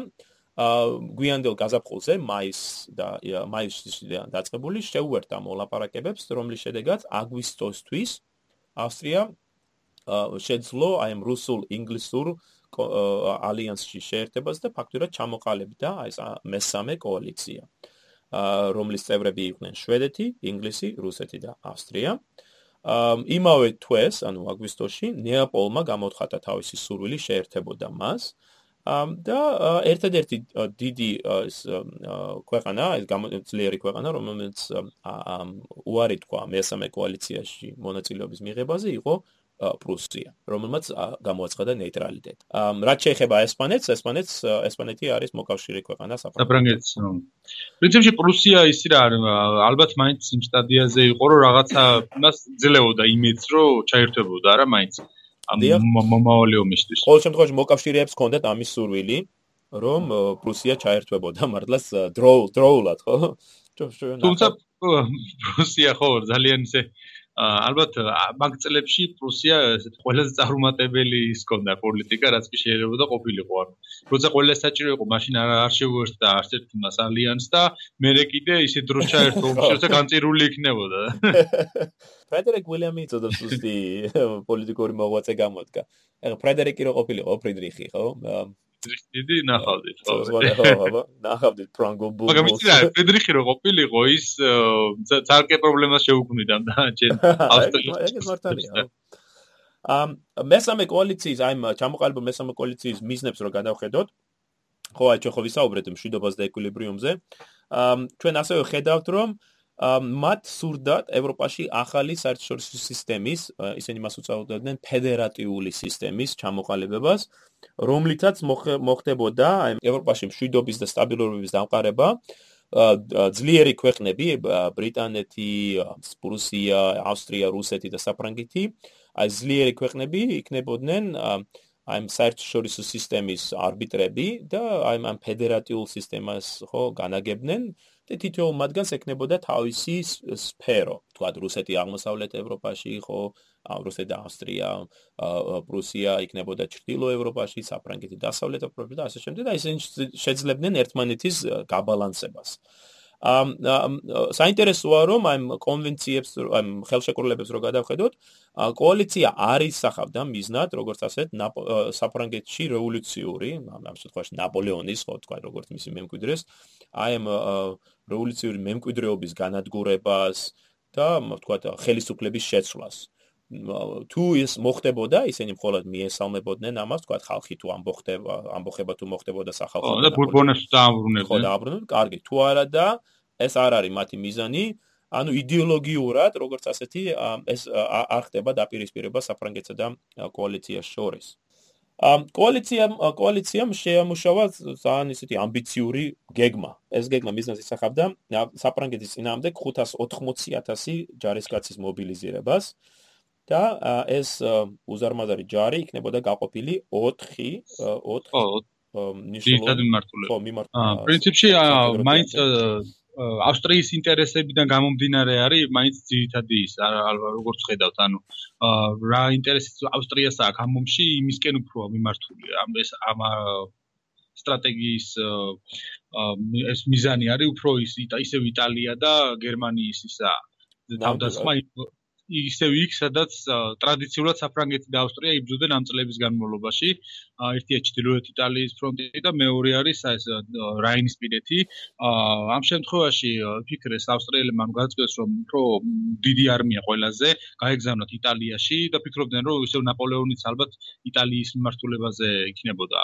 გვიანდელ გაზაფხულზე მაის და მაისში დაწყებული შეუერთდა მოლაპარაკებებს, რომლის შედეგად აგვისტოსთვის ავსტრია შეძლო აი ამ რუსულ-ინგლისურ ალიანსში შეერთებას და ფაქტურად ჩამოყალიბდა აი ეს მესამე კოალიცია, რომლის წევრები იყვნენ შვედეთი, ინგლისი, რუსეთი და ავსტრია. იმავე თვეს, ანუ აგვისტოში, ნეაპოლმა გამოთხატა თავისი სურვილი შეერთებოდა მას. და ერთადერთი დიდი ქვეყანა, ეს გამოძლიერი ქვეყანა, რომელიც უარი თქვა მესამე კოალიციაში მონაწილეობის მიღებაზე იყო პრუსია, რომელმაც გამოაცხადა ნეიტრალიტეტი. რაც შეეხება ესპანეთს, ესპანეთს ესპანეთი არის მოკავშირე ქვეყანა საფრანგეთს. პრინციპში პრუსია ისე რა ალბათ მაინც იმ სტადიაზე იყო, რომ რაღაცა მას ძლეოდა იმედს, რომ ჩაერთვებოდა რა მაინც. მომავალი ომისთვის. ყოველ შემთხვევაში მოკავშირეებს ჰქონდათ ამის სურვილი, რომ პრუსია ჩაერთვებოდა მართლაც დროუ დროულად, ხო? თუმცა პრუსია ხო ძალიან ისე ალბათ მაგ წლებში პრუსია ესეთ ყველაზე წარუმატებელი ის კონდა პოლიტიკა რაც კი შეიძლება და ყოფილიყო არ როცა ყველა საჭირო იყო მაშინ არ არ შეუერთდა არც ერთ მას ალიანს და მერე კიდე ისე დროს ჩაერთო ომში განწირული იქნებოდა. ფრედერიკ უილიამი წოდებს უსტი პოლიტიკური მოღვაწე გამოდგა. ეხლა ფრედერიკი რო ყოფილიყო ფრიდრიხი ხო დიდი ნახავდით ხო? ხო ხო ნახავდით ფრანგო ბუ მაგრამ იცი რა ფრედრიხი რო ყოფილიყო ის ცალკე პრობლემას შეუქმნიდა და ჯენ ავსტრია ამ მესამე კოალიციის აი ჩამოყალიბო მესამე კოალიციის მიზნებს რო გადავხედოთ. ხო აი ჩვენ ხო ვისაუბრეთ მშვიდობას და ეკვილიბრიუმზე. ამ ჩვენ ასევე ხედავთ რომ მათ სურდათ ევროპაში ახალი საერთაშორისო სისტემის, ისინი მას უწოდებდნენ ფედერატიული სისტემის ჩამოყალიბებას, რომლითაც მოხდებოდა ევროპაში მშვიდობის და სტაბილურობის დამყარება. ძლიერი ქვეყნები, ბრიტანეთი, პრუსია, ავსტრია, რუსეთი და საფრანგეთი, აი ძლიერი ქვეყნები იქნებოდნენ აი საერთაშორისო სისტემის არბიტრები და აი ამ ფედერატიულ სისტემას ხო განაგებდნენ. და თითოეულ მათგანს ეკნებოდა თავისი სფერო. თქვა რუსეთი აღმოსავლეთ ევროპაში იყო, რუსეთი და ავსტრია, პრუსია იქნებოდა ჩრდილო ევროპაში, საფრანგეთი დასავლეთ ევროპაში და ასე შემდეგ და ისინი შეძლებდნენ ერთმანეთის გაბალანსებას. ამ საინტერესოა რომ ამ კონვენციებს ამ ხელშეკრულებებს რო გადავხედოთ კოალიცია არის სახავდა მიზნად როგორც ასეთ საფრანგეთში რევოლუციური ამ შემთხვევაში ნაპოლეონის ხო თქვა როგორც მისი მემკვიდრეს აი ამ რევოლუციური მემკვიდრეობის განადგურებას და თქვა ხელისუფლების შეცვლას თუ ის მოხდებოდა, ისინი მხოლოდ მიესალმებოდნენ ამას, თქვა ხალხი თუ ამბოხდება, ამბოხება თუ მოხდებოდა სახალხო. და ბურბონებს დააბრუნებდნენ. ხო, დააბრუნებდნენ. კარგი, თუ არა და ეს არ არის მათი მიზანი, ანუ იდეოლოგიურად, როგორც ასეთი, ეს არ ხდება დაპირისპირება საფრანგეთსა და კოალიციას შორის. ამ კოალიციამ კოალიციამ შეამუშავა ძალიან ისეთი ამბიციური გეგმა. ეს გეგმა მიზანს ისახავდა საფრანგეთის ძინაამდე 580000 ჯარისკაცის მობილიზირებას. და ეს უზარმაზარი ჯარი იქნებოდა გაყოფილი 4 4 ნიშნულოვანი ხო მიმართულება. აა პრინციპში მაინც ავსტრიის ინტერესებიდან გამომდინარე არის მაინც ძირითადი ის როგორც ხედავთ ანუ რა ინტერესი ავსტრიას აქვს ამ მომში იმისკენ უფრო მიმართული ამ ეს ამ სტრატეგიის ეს მიზანი არის უფრო ის ისევ იტალია და გერმანიის ისა. თავდასხმა ისევ იქ, სადაც ტრადიციულად საფრანგეთი და ავსტრია იბრძოდნენ ამ წლების განმავლობაში. ერთია ჩრდილოეთ იტალიის ფრონტი და მეორე არის ეს რაინისპირეთი. ამ შემთხვევაში ფიქრეს ავსტრიელებმა გაწყვეტეს, რომ უფრო დიდი არმია ყველაზე გაეგზავნათ იტალიაში და ფიქრობდნენ, რომ ისევ ნაპოლეონიც ალბათ იტალიის მიმართულებაზე იქნებოდა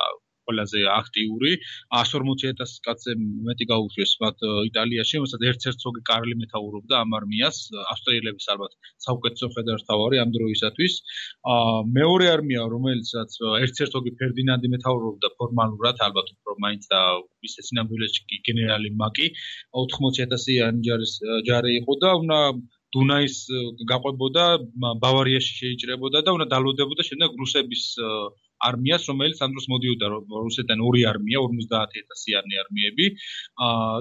ყველაზე აქტიური. 140000 კაცზე მეტი გაუშვეს მათ იტალიაში რომელსაც ერთ-ერთ ზოგი კარლი მეთაურობდა ამ არმიას. ავსტრიელების ალბათ საუკეთესო ფედერალთავარი ამ დროისათვის. მეორე არმია რომელსაც ერთ-ერთ ზოგი ფერდინანდი მეთაურობდა ფორმალურად ალბათ უფრო მაინც და ისე სინამდვილეში გენერალი მაკი 80000-იანი ჯარის ჯარი იყო და უნდა დუნაის გაყვებოდა ბავარიაში შეიჭრებოდა და უნდა დალოდებოდა შემდეგ რუსების არმიას, რომელიც ამ დროს მოდიოდა რუსეთთან ორი არმია, 50000-იანი არმიები,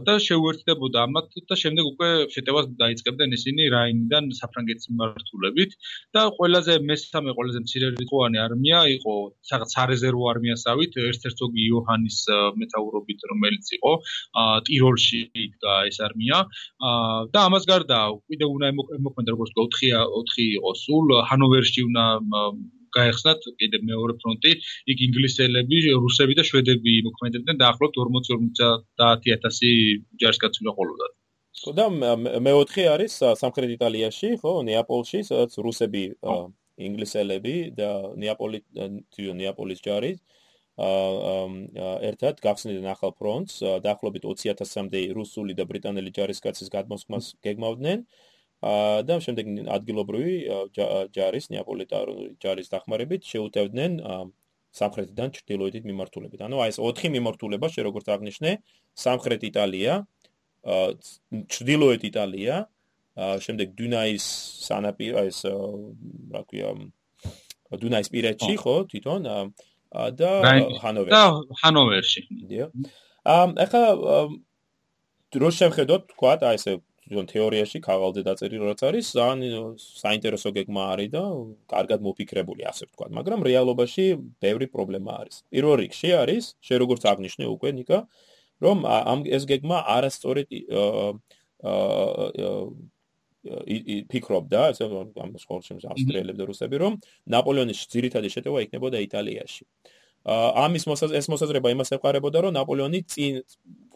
და შეუერთდებოდა ამათ და შემდეგ უკვე შეტევას დაიწყებდნენ ისინი რაინიდან საფრანგეთის მიმართულებით. და ყველაზე მესამე ყველაზე მცირერიცხოვანი არმია იყო რაღაც სარეზერვო არმიასავით, ერთ-ერთ ზოგი იოჰანის მეტაურობით, რომელიც იყო ტიროლში და ეს არმია. და ამას გარდა კიდე უნდა მოქმედა როგორც 4 4 იყო სულ ჰანოვერში უნდა გაეხსნათ კიდე მეორე ფრონტი, იქ ინგლისელები, რუსები და შვედები მოქმედებდნენ დაახლოებით 40-50000 ჯარისკაცი ყოლოდათ. ხო და მეოთხე არის სამხრეთ იტალიაში, ხო, ნეაპოლში, სადაც რუსები, ინგლისელები და ნეაპოლი ნეაპოლის ჯარი აა ერთად გახსნიდნენ ახალ ფრონტს, დაახლოებით 20000-მდე რუსული და ბრიტანელი ჯარისკაცის გადმოსხმას გეგმავდნენ. და შემდეგ ადგილობრივი ჯარის ნეაპოლიტარული ჯარის დახმარებით შეუტევდნენ სამხრეთიდან ჩრდილოეთით მიმართულებით. ანუ აი ეს ოთხი მიმართულება შე როგორც აღნიშნე, სამხრეთ იტალია, ჩრდილოეთ იტალია, შემდეგ დუნაის სანაპირო ეს რა ქვია დუნაის პირეთში ხო თვითონ და ჰანოვერში. და ჰანოვერში. დიო. ამ ახლა დროს შევხედოთ თქვა აი ესე თვითონ თეორიაში ქაღალდზე დაწერილი რაც არის ძალიან საინტერესო გეგმა არის და კარგად მოფიქრებული ასე ვთქვა მაგრამ რეალობაში ბევრი პრობლემა არის. პირველ რიგში არის შე როგორც აღნიშნე უკვე ნიკა რომ ამ ეს გეგმა არასწორად აა ფიქრობდა ასე ამ სკოლში ავსტრიელები და რუსები რომ ნაპოლეონის ძირითადი შეტევა იქნებოდა იტალიაში ამის ეს მოსაზრება იმას ეყარებოდა, რომ ნაპოლეონი წინ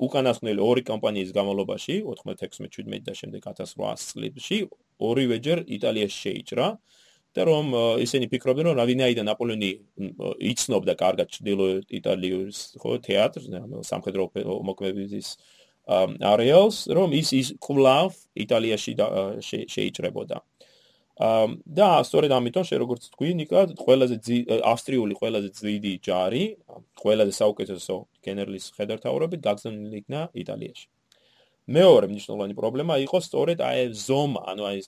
უკანასკნელი ორი კამპანიის განმავლობაში 96-17 და შემდეგ 1800 წლებში ორივეჯერ იტალიაში შეიჭრა და რომ ისინი ფიქრობდნენ, რომ რავინაიდან ნაპოლეონი იცნობდა კარგად ჩრდილოეთ იტალიის ხო თეატრს, სამხედრო მოქმედების არეალს, რომ ის ის კვლავ იტალიაში შეიჭრებოდა. და სწორედ ამიტომ შე როგორც თქვი ნიკა ყველაზე ავსტრიული ყველაზე ძიდი ჯარი ყველაზე საუკეთესო გენერლის ხედართავრობით გაგზავნილი იქნა იტალიაში. მეორე მნიშვნელოვანი პრობლემა იყო სწორედ აი ზომა ანუ აი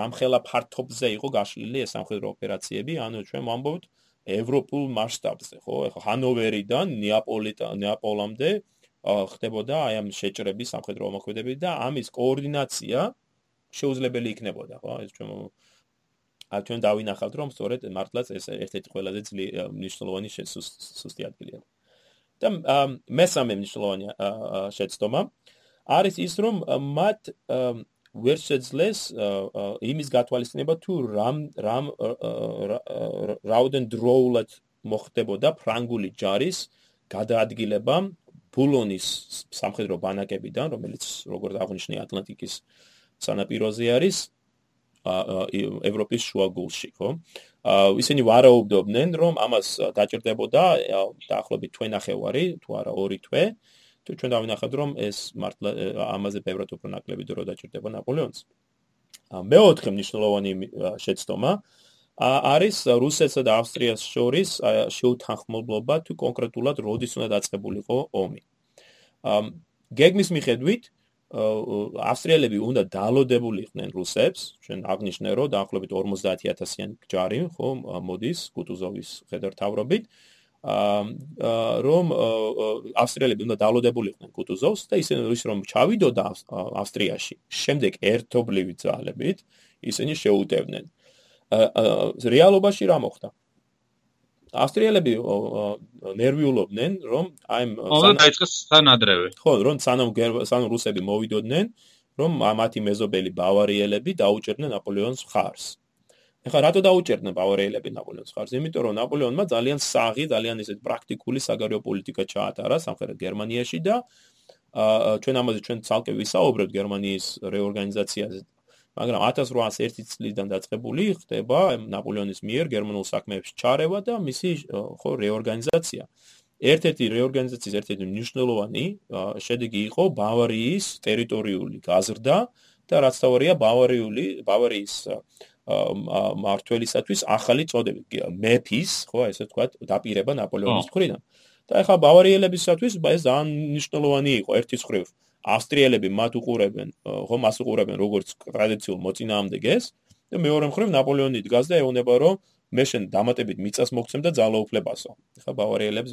რამხელა ფართობზე იყო გაშლილი ეს სამხედრო ოპერაციები ანუ ჩვენ ვამბობთ ევროპულ მასშტაბზე ხო? ეხლა ჰანოვერიდან ნეაპოლიდან ნეაპოლამდე ხდებოდა აი ამ შეჭრების სამხედრო მოქმედებები და ამის კოორდინაცია შეუძლებელი იქნებოდა ხო? ეს ჩვენ ა ჩვენ დავინახავთ რომ სწორედ მართლაც ეს ერთ-ერთი ყველაზე მნიშვნელოვანი სუსტი ადგილია. და მესამე მნიშვნელოვანი შეცდომა არის ის რომ მათ ვერ შეძლეს იმის გათვალისწინება თუ რამ რამ რაუდენ დროულად მოხდებოდა ფრანგული ჯარის გადაადგილება ბულონის სამხედრო ბანაკებიდან, რომელიც როგორც აღნიშნე ატლანტიკის სანაპიროზე არის ევროპის შუაგულში, ხო? ისინი ვარაუდობდნენ, რომ ამას დაჭირდებოდა დაახლოებით თვე ნახევარი, თუ არა ორი თვე. თუ ჩვენ დავინახავთ, რომ ეს მართლა ამაზე ბევრად უფრო ნაკლები დრო დაჭირდება ნაპოლეონს. მეოთხე მნიშვნელოვანი შეცდომა არის რუსეთსა და ავსტრიას შორის შეუთანხმებლობა თუ კონკრეტულად როდის უნდა დაწყებულიყო ომი. გეგმის მიხედვით ავსტრიელები უნდა დალოდებულიყვნენ რუსებს, ჩვენ აღნიშნე რომ დაახლოებით 50000-იანი ჯარი ხო მოდის კუტუზოვის ხედართავრობით. რომ ავსტრიელები უნდა დალოდებულიყვნენ კუტუზოვს და ისინი რომ ჩავიდოდა ავსტრიაში, შემდეგ ერთობლივი ძალებით ისინი შეუტევდნენ. რეალობაში რა მოხდა? ავსტრიელები ნერვიულობდნენ, რომ აი ამ დაიწყეს სანადრევი. ხო, რომ სანამ სანამ რუსები მოვიდოდნენ, რომ მათი მეზობელი ბავარიელები დაუჭერდნენ ნაპოლეონის ხარს. ეხლა რატო დაუჭერდნენ ბავარიელები ნაპოლეონის ხარს? იმიტომ რომ ნაპოლეონმა ძალიან საღი, ძალიან ისეთ პრაქტიკული საგარეო პოლიტიკა ჩაატარა სამხრეთ გერმანიაში და აა ჩვენ ამაზე ჩვენ ცალკე ვისაუბრებთ გერმანიის რეორგანიზაციაზე მაგრამ 1801 წლიდან დაწყებული ხდება ნაპოლეონის მიერ გერმანულ საქმეებში ჩარევა და მისი ხო რეორგანიზაცია. ერთ-ერთი რეორგანიზაციის ერთ-ერთი მნიშვნელოვანი შედეგი იყო ბავარიის ტერიტორიული გაზრდა და რაც თავარია ბავარიული ბავარიის მართლისათვის ახალი წოდები მეფის ხო ესე ვთქვათ დაპირება ნაპოლეონის მხრიდან. და ეხლა ბავარიელებისათვის ეს ძალიან მნიშვნელოვანი იყო ერთის ხრივ ავსტრიელები მათ უყურებენ, ხო, მას უყურებენ როგორც ტრადიციულ მოწინააღმდეგეს და მეორე მხრივ ნაპოლეონი დგას და ეუბნება, რომ მე შენ დამატებით მიწას მოგცემ და ძალაუფლებასო. ხა ბავარიელებს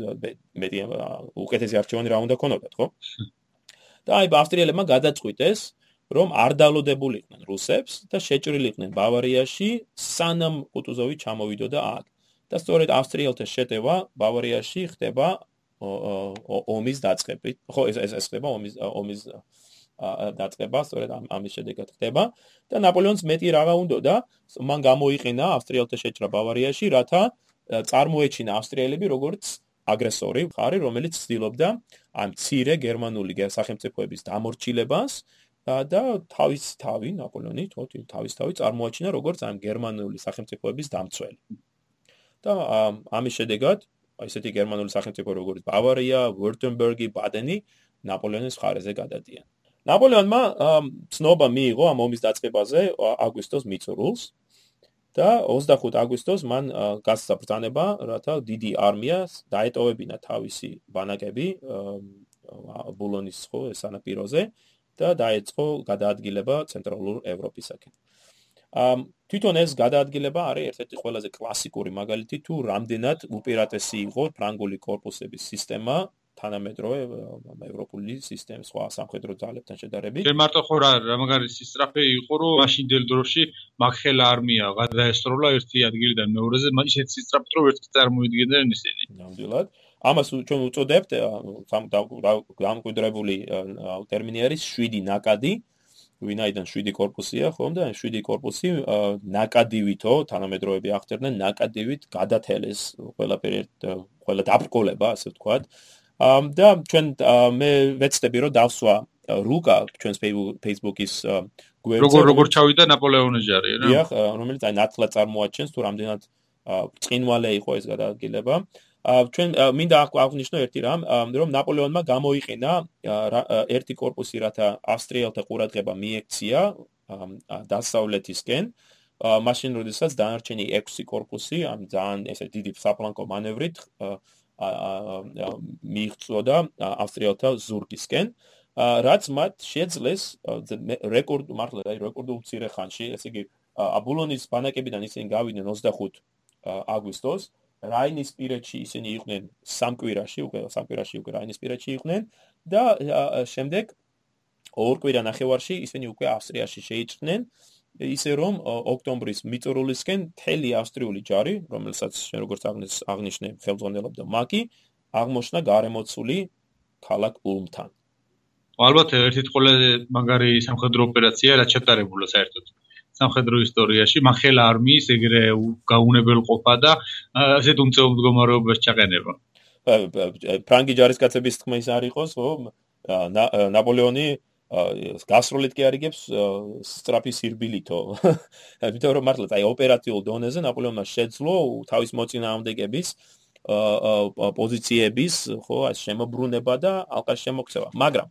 მეტი უკეთესი არჩევანი რა უნდა ქონოდათ, ხო? და აი ავსტრიელებმა გადაწყვიტეს, რომ არ დალოდებულიყვნენ რუსებს და შეჭრილიყვნენ ბავარიაში, სანამ კუტუზოვი ჩამოვიდოდა აქ. და სწორედ ავსტრიელთა შეტევა ბავარიაში ხდება ომის დაწყებით. ხო ეს ეს ხდება ომის ომის დაწყება, სწორედ ამის შედეგად ხდება და ნაპოლეონს მეტი რაღა უნდა და მან გამოიყენა ავსტრიელთა შეჭრა ბავარიაში, რათა წარმოეჩინა ავსტრიელები როგორც აგრესორი მხარი, რომელიც ცდილობდა ამ ცირე გერმანული სახელმწიფოების დამორჩილებას და თავის თავი ნაპოლეონი თავის თავი წარმოაჩინა როგორც ამ გერმანული სახელმწიფოების დამცველი. და ამის შედეგად ესეთი გერმანული სახელმწიფო როგორც ბავარია, ვურტემბერგი, ბადენი ნაპოლეონის ხარეზე გადადიან. ნაპოლეონმა ცნობა მიიღო ამ ომის დაწყებაზე აგვისტოს მიწურულს და 25 აგვისტოს მან გასცა ბრძანება, რათა დიდი არმიას დაეტოვებინა თავისი ბანაკები ბულონის ხო სანაპიროზე და დაეწყო გადაადგილება ცენტრალურ ევროპისაკენ. თვითონ ეს გადაადგილება არის ერთ-ერთი ყველაზე კლასიკური მაგალითი თუ რამდენად უპირატესი იყო ფრანგული корпуსების სისტემა თანამედროვე ევროპული სისტემის სხვა სამხედრო ძალებთან შედარებით. ჯერ მარტო ხო რა მაგარი სისტრაფე იყო, რომ მაშინდელ დროში მაგხელა არმია გადაესროლა ერთი ადგილიდან მეორეზე, ისეთ სისტრაფით რომ ერთი წარმოიდგენდნენ ისინი. ნამდვილად. ამას ჩვენ უწოდებთ დამკვიდრებული ტერმინი არის 7 ნაკადი, ვინაიდან 7 корпуსია, ხომ და 7 корпуსი ნაკადილითო თანამედროვეები აღწერდნენ ნაკადილით გადათელეს ყველაფერი ყველა დაბრკოლება, ასე ვთქვათ. და ჩვენ მე ვეცდები რომ დავსვა რუკა ჩვენს Facebook-ის გვერდზე. როგორ როგორ ჩავიდა ნაპოლეონის ჯარი, რა? დიახ, რომელიც აი ნათლად წარმოაჩენს თუ რამდენად წინვალე იყო ეს გადაადგილება. აა ჩვენ მინდა აღვნიშნო ერთი რამ, რომ ნაპოლეონმა გამოიყენა ერთი корпуსი, რათა ავსტრიელთა ყურადღება მიექცია დასავლეთისკენ. მაშინ, როდესაც დანარჩენი 6 корпуსი ამ ძალიან ესე დიდი საპლანკო მანევრით მიიღწო და ავსტრიელთა ზურგისკენ. რაც მათ შეძლეს რეკორდ მართლა აი რეკორდულ მცირე ხანში, ესე იგი აბულონის ბანაკებიდან ისინი გავიდნენ 25 აგვისტოს რაინის პირეთში ისინი იყვნენ სამკვირაში, უკვე სამკვირაში უკვე რაინის პირეთში იყვნენ და შემდეგ ორ კვირა ნახევარში ისინი უკვე ავსტრიაში შეიჭრნენ ისე რომ ოქტომბრის მიწურულისკენ თელი ავსტრიული ჯარი, რომელსაც შენ როგორც აღნიშნე, ხელმძღვანელობდა მაკი, აღმოჩნდა გარემოცული ქალაქ ულმთან. ალბათ ერთ-ერთი ყველაზე მაგარი სამხედრო ოპერაცია რაც ჩატარებულა საერთოდ სამხედრო ისტორიაში მახელა არმიის ეგრე გაუნებელყოფა და ასეთ უმწეო მდგომარეობაში ჩაყენება. ფრანგი ჯარისკაცების თქმის არ იყოს, ხო? ნაპოლეონი გასროლით კი არიგებს სტრაფი სირბილითო. იმიტომ რომ მართლა აი ოპერაციულ დონეზე ნაპოლეონმა შეძლო თავის მოწინააღმდეგების პოზიციების ხო ეს შემოbrunება და ალყას შემოქცევა. მაგრამ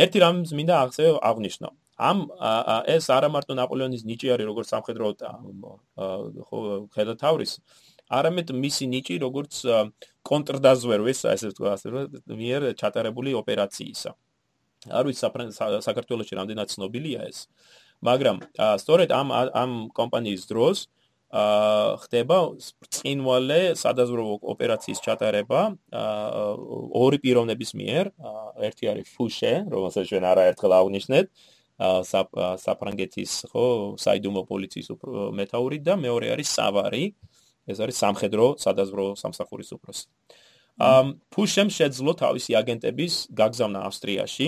ერთი რამს მინდა აღნიშნო. ამ ეს არა მარტო ნაპოლეონის ნიჭი არის როგორც სამხედრო ხო ხედათავრის არამედ მისი ნიჭი როგორც კონტრდაზვერვის ასე ვთქვა ასე მიერ ჩატარებული ოპერაციისა. არ ვიცი საქართველოსში რამდენად ცნობილია ეს მაგრამ სწორედ ამ ამ კომპანიის დროს აა ხდება წინვალე სადაზვერვო ოპერაციის ჩატარება ორი პიროვნების მიერ ერთი არის ფუშე რომელსაც ჩვენ არაერთხელ აღნიშნეთ საფრანგეთის ხო საიდუმლო პოლიციის მეთაური და მეორე არის სავარი ეს არის სამხედრო სადაზვრო სამსახურის უფროსი. ამ ფუშემ შეძლო თავისი აგენტების გაგზავნა ავსტრიაში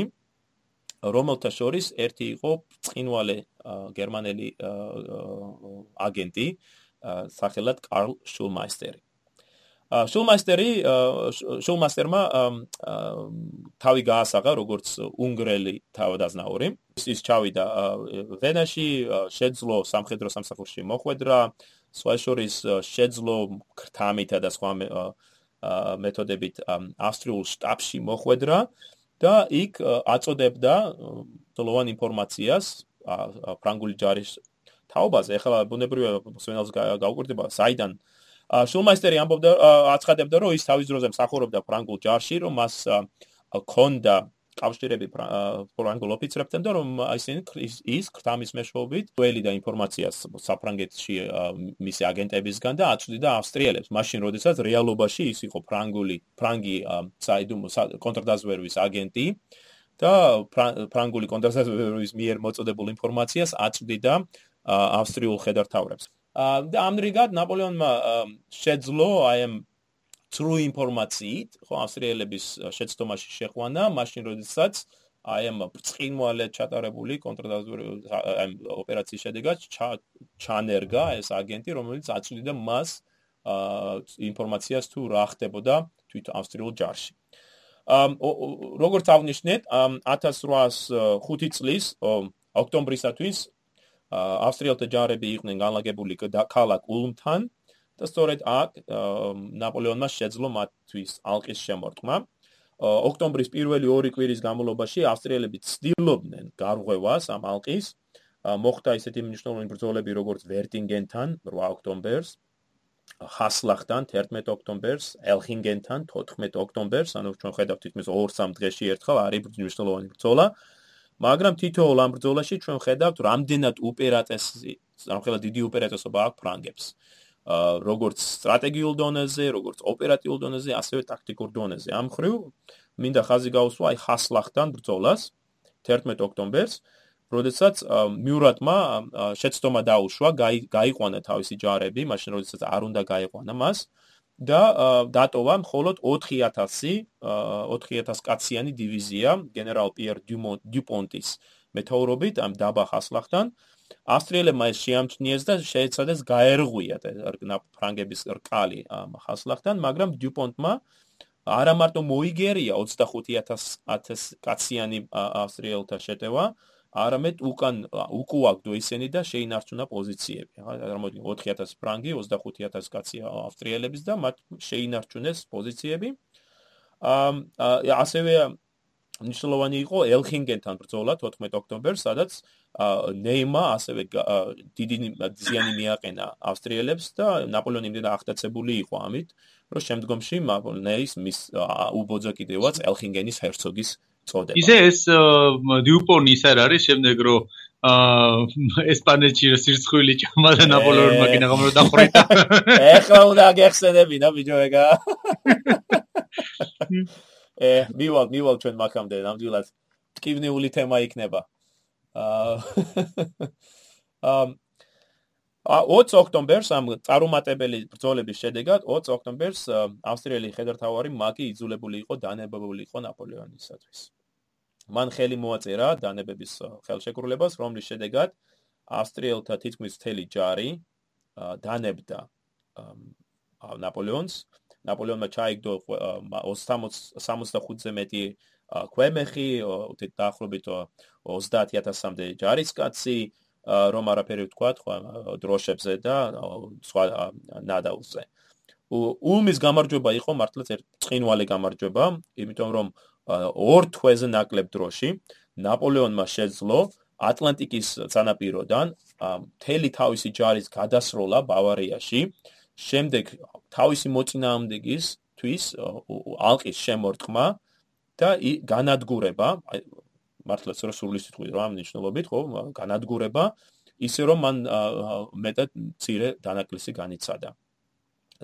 რომელთა შორის ერთი იყო წინვალე გერმანელი აგენტი სახელად კარლ შულმაისტერი. შულმაისტერი შულმაისტერმა თავი გაასაღა როგორც უნგრელი თავდაზნაური. ის ჩავიდა ვენაში, შეძლო სამხედრო სამსახურში მოხვედრა, სვაშორის შეძლო ქრთამითა და სხვა მეთოდებით ავსტრიულ შტაბში მოხვედრა და იქ აწოდებდა თლოვან ინფორმაციას ფრანგული ჯარის თაობაზე. ეხლა ბუნებრივია სვენელს გაუკვირდება საიდან შულმაისტერი ამბობდა აცხადებდა რომ ის თავის დროზე მსახურობდა ფრანგულ ჯარში რომ მას ქონდა კავშირები ფრანგულ ოფიცრებთან და რომ ისინი ის ქრთამის მეშვეობით ყველი და ინფორმაციას საფრანგეთში მისი აგენტებისგან და აწვდიდა ავსტრიელებს. მაშინ როდესაც რეალობაში ის იყო ფრანგული ფრანგი საიდუმ კონტრდაზვერვის აგენტი და ფრანგული კონტრდაზვერვის მიერ მოწოდებულ ინფორმაციას აწვდიდა ავსტრიულ ხედართავებს და ამრიგად ნაპოლეონმა შეძლო აი ამ true information ხო ავსტრიელების შეცდომაში შეყვანა მაშინ როდესაც აი ამ ბრწყინვალე ჩატარებული კონტრდაზვერვის აი ოპერაციის შედეგად ჩანერგა ეს აგენტი რომელიც აწვდიდა მას ინფორმაციას თუ რა ხდებოდა თვით ავსტრიულ ჯარში. ამ როგორც აღნიშნეთ 1805 წლის ოქტომბრისათვის ავსტრიელთა ჯარები იყვნენ განლაგებული ქალაქ ულმთან და სწორედ აქ ნაპოლეონმა შეძლო მათთვის ალყის შემორტყმა. ოქტომბრის პირველი ორი კვირის განმავლობაში ავსტრიელები ცდილობდნენ გარღვევას ამ ალყის. მოხდა ისეთი მნიშვნელოვანი ბრძოლები როგორც ვერტინგენთან 8 ოქტომბერს, ჰასლახთან 11 ოქტომბერს, ელხინგენთან 14 ოქტომბერს, ანუ ჩვენ ხედავთ თითქმის 2-3 დღეში ერთხელ არის მნიშვნელოვანი ბრძოლა. მაგრამ თითოეულ ამ ბრძოლაში ჩვენ ხედავთ რამდენად უპერატესი, სამხელა დიდი უპერატესობა აქვს ფრანგებს. როგორც სტრატეგიულ დონეზე, როგორც ოპერატიულ დონეზე, ასევე ტაქტიკურ დონეზე. ამ ხრივ მინდა ხაზი გაუსვა აი ჰასლახთან ბრძოლას 11 ოქტომბერს, როდესაც მიურატმა შეცდომა დაუშვა, გაიყვანა თავისი ჯარები, მაშინ როდესაც არ უნდა გაიყვანა მას. და დატოვა მხოლოდ 4000 4000 კაციანი დივიზია გენერალ პიერ დიუპონტის მეთაურობით ამ დაბა ხასლახთან ავსტრიელებმა ეს შეამჩნიეს და შეეცადეს გაერღვიათ ფრანგების რკალი ამ ხასლახთან მაგრამ დიუპონტმა არა მარტო მოიგერია 25000 კაციანი ავსტრიელთა შეტევა არამედ უკან უკუაგდო ისინი და შეინარჩუნა პოზიციები. ახლა წარმოიდგინე 4000 ფრანგი, 25000 კაცი ავსტრიელების და მათ შეინარჩუნეს პოზიციები. აა ასევე მნიშვნელოვანი იყო ელხინგენთან ბრძოლა 14 ოქტომბერს, სადაც ნეიმა ასევე დიდი ზიანი მიაყენა ავსტრიელებს და ნაპოლეონი იმდენად აღტაცებული იყო ამით, რომ შემდგომში ნეის მის უბოძა კიდევაც ელხინგენის ჰერცოგის წოდება. ისე ეს დიუპონი ის არ არის შემდეგ რომ აა ესპანეთში სირცხვილი ჭამა და ნაპოლეონმა კი ნაღმრო დახვრიტა. ეხლა უნდა გეხსენებინა ბიჭო ეგა. ე მივალ მივალ ჩვენ მაგამდე ნამდვილად ტკივნეული თემა იქნება. აა ა 20 ოქტომბერს ამ წარუმატებელი ბრძოლების შედეგად 20 ოქტომბერს ავსტრიელი ხედართავარი მაგი იძულებული იყო დანებებული იყო ნაპოლეონისათვის. მან ხელი მოაწერა დანებების ხელშეკრულებას, რომლის შედეგად ავსტრიელთა თითქმის მთელი ჯარი დანებდა ნაპოლეონს. ნაპოლეონმა ჩაიგდო 65-ზე მეტი ქვემეხი, დაახლოებით 30000-მდე ჯარისკაცი, რომ არაფერი ვთქვა, დროშებზე და სხვა ნადავლზე. ულმის გამარჯობა იყო მართლაც წინვალე გამარჯობა, იმიტომ რომ ორ თვეზე ნაკლებ დროში ნაპოლეონმა შეძლო ატლანტიკის სანაპიროდან მთელი თავისი ჯარის გადასროლა ბავარიაში, შემდეგ თავისი მოწინააღმდეგის თვის ალყის შემორტყმა და განადგურება, მართლაც რა სრული სიტყვით რა მნიშვნელობით, ხო, განადგურება ისე რომ მან მეტად ცირე დანაკლისი განიცადა.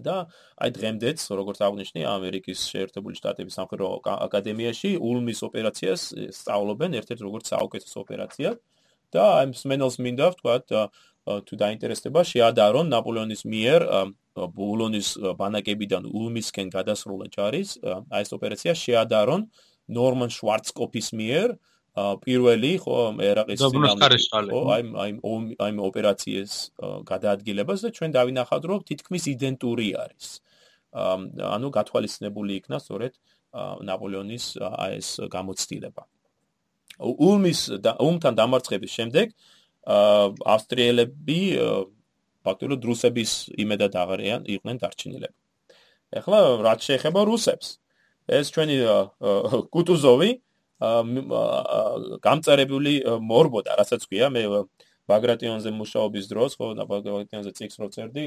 და აი დღემდეც როგორც აღნიშნე ამერიკის შეერთებული შტატების სამხედრო აკადემიაში ულმის ოპერაციას სწავლობენ ერთ-ერთ როგორც საუკეთესო ოპერაციას და აი მსმენელს მინდა ვთქვა თუ დაინტერესდება შეადარონ ნაპოლეონის მიერ ბულონის ბანაკებიდან ულმისკენ გადასროლა ჯარის აი ეს ოპერაცია შეადარონ ნორმან შვარცკოპის მიერ პირველი ხო ერაყის ხო აი აი აი ოპერაციის გადაადგილებას და ჩვენ დავინახავთ რომ თითქმის იდენტური არის. ანუ გათვალისწინებული იქნა სწორედ ნაპოლეონის აი ეს გამოცდილება. ულმის უმთან დამარცხების შემდეგ ავსტრიელები ფაქტობრივად რუსების იმედად აღარიან იყვნენ დარჩენილები. ეხლა რაც შეეხება რუსებს. ეს ჩვენი კუტუზოვი გამწერებული მორბოდა, რასაც ქვია მე ბაგრატიონზე მუშაობის დროს, ხო, ბაგრატიონზე ციკლს რო წერდი,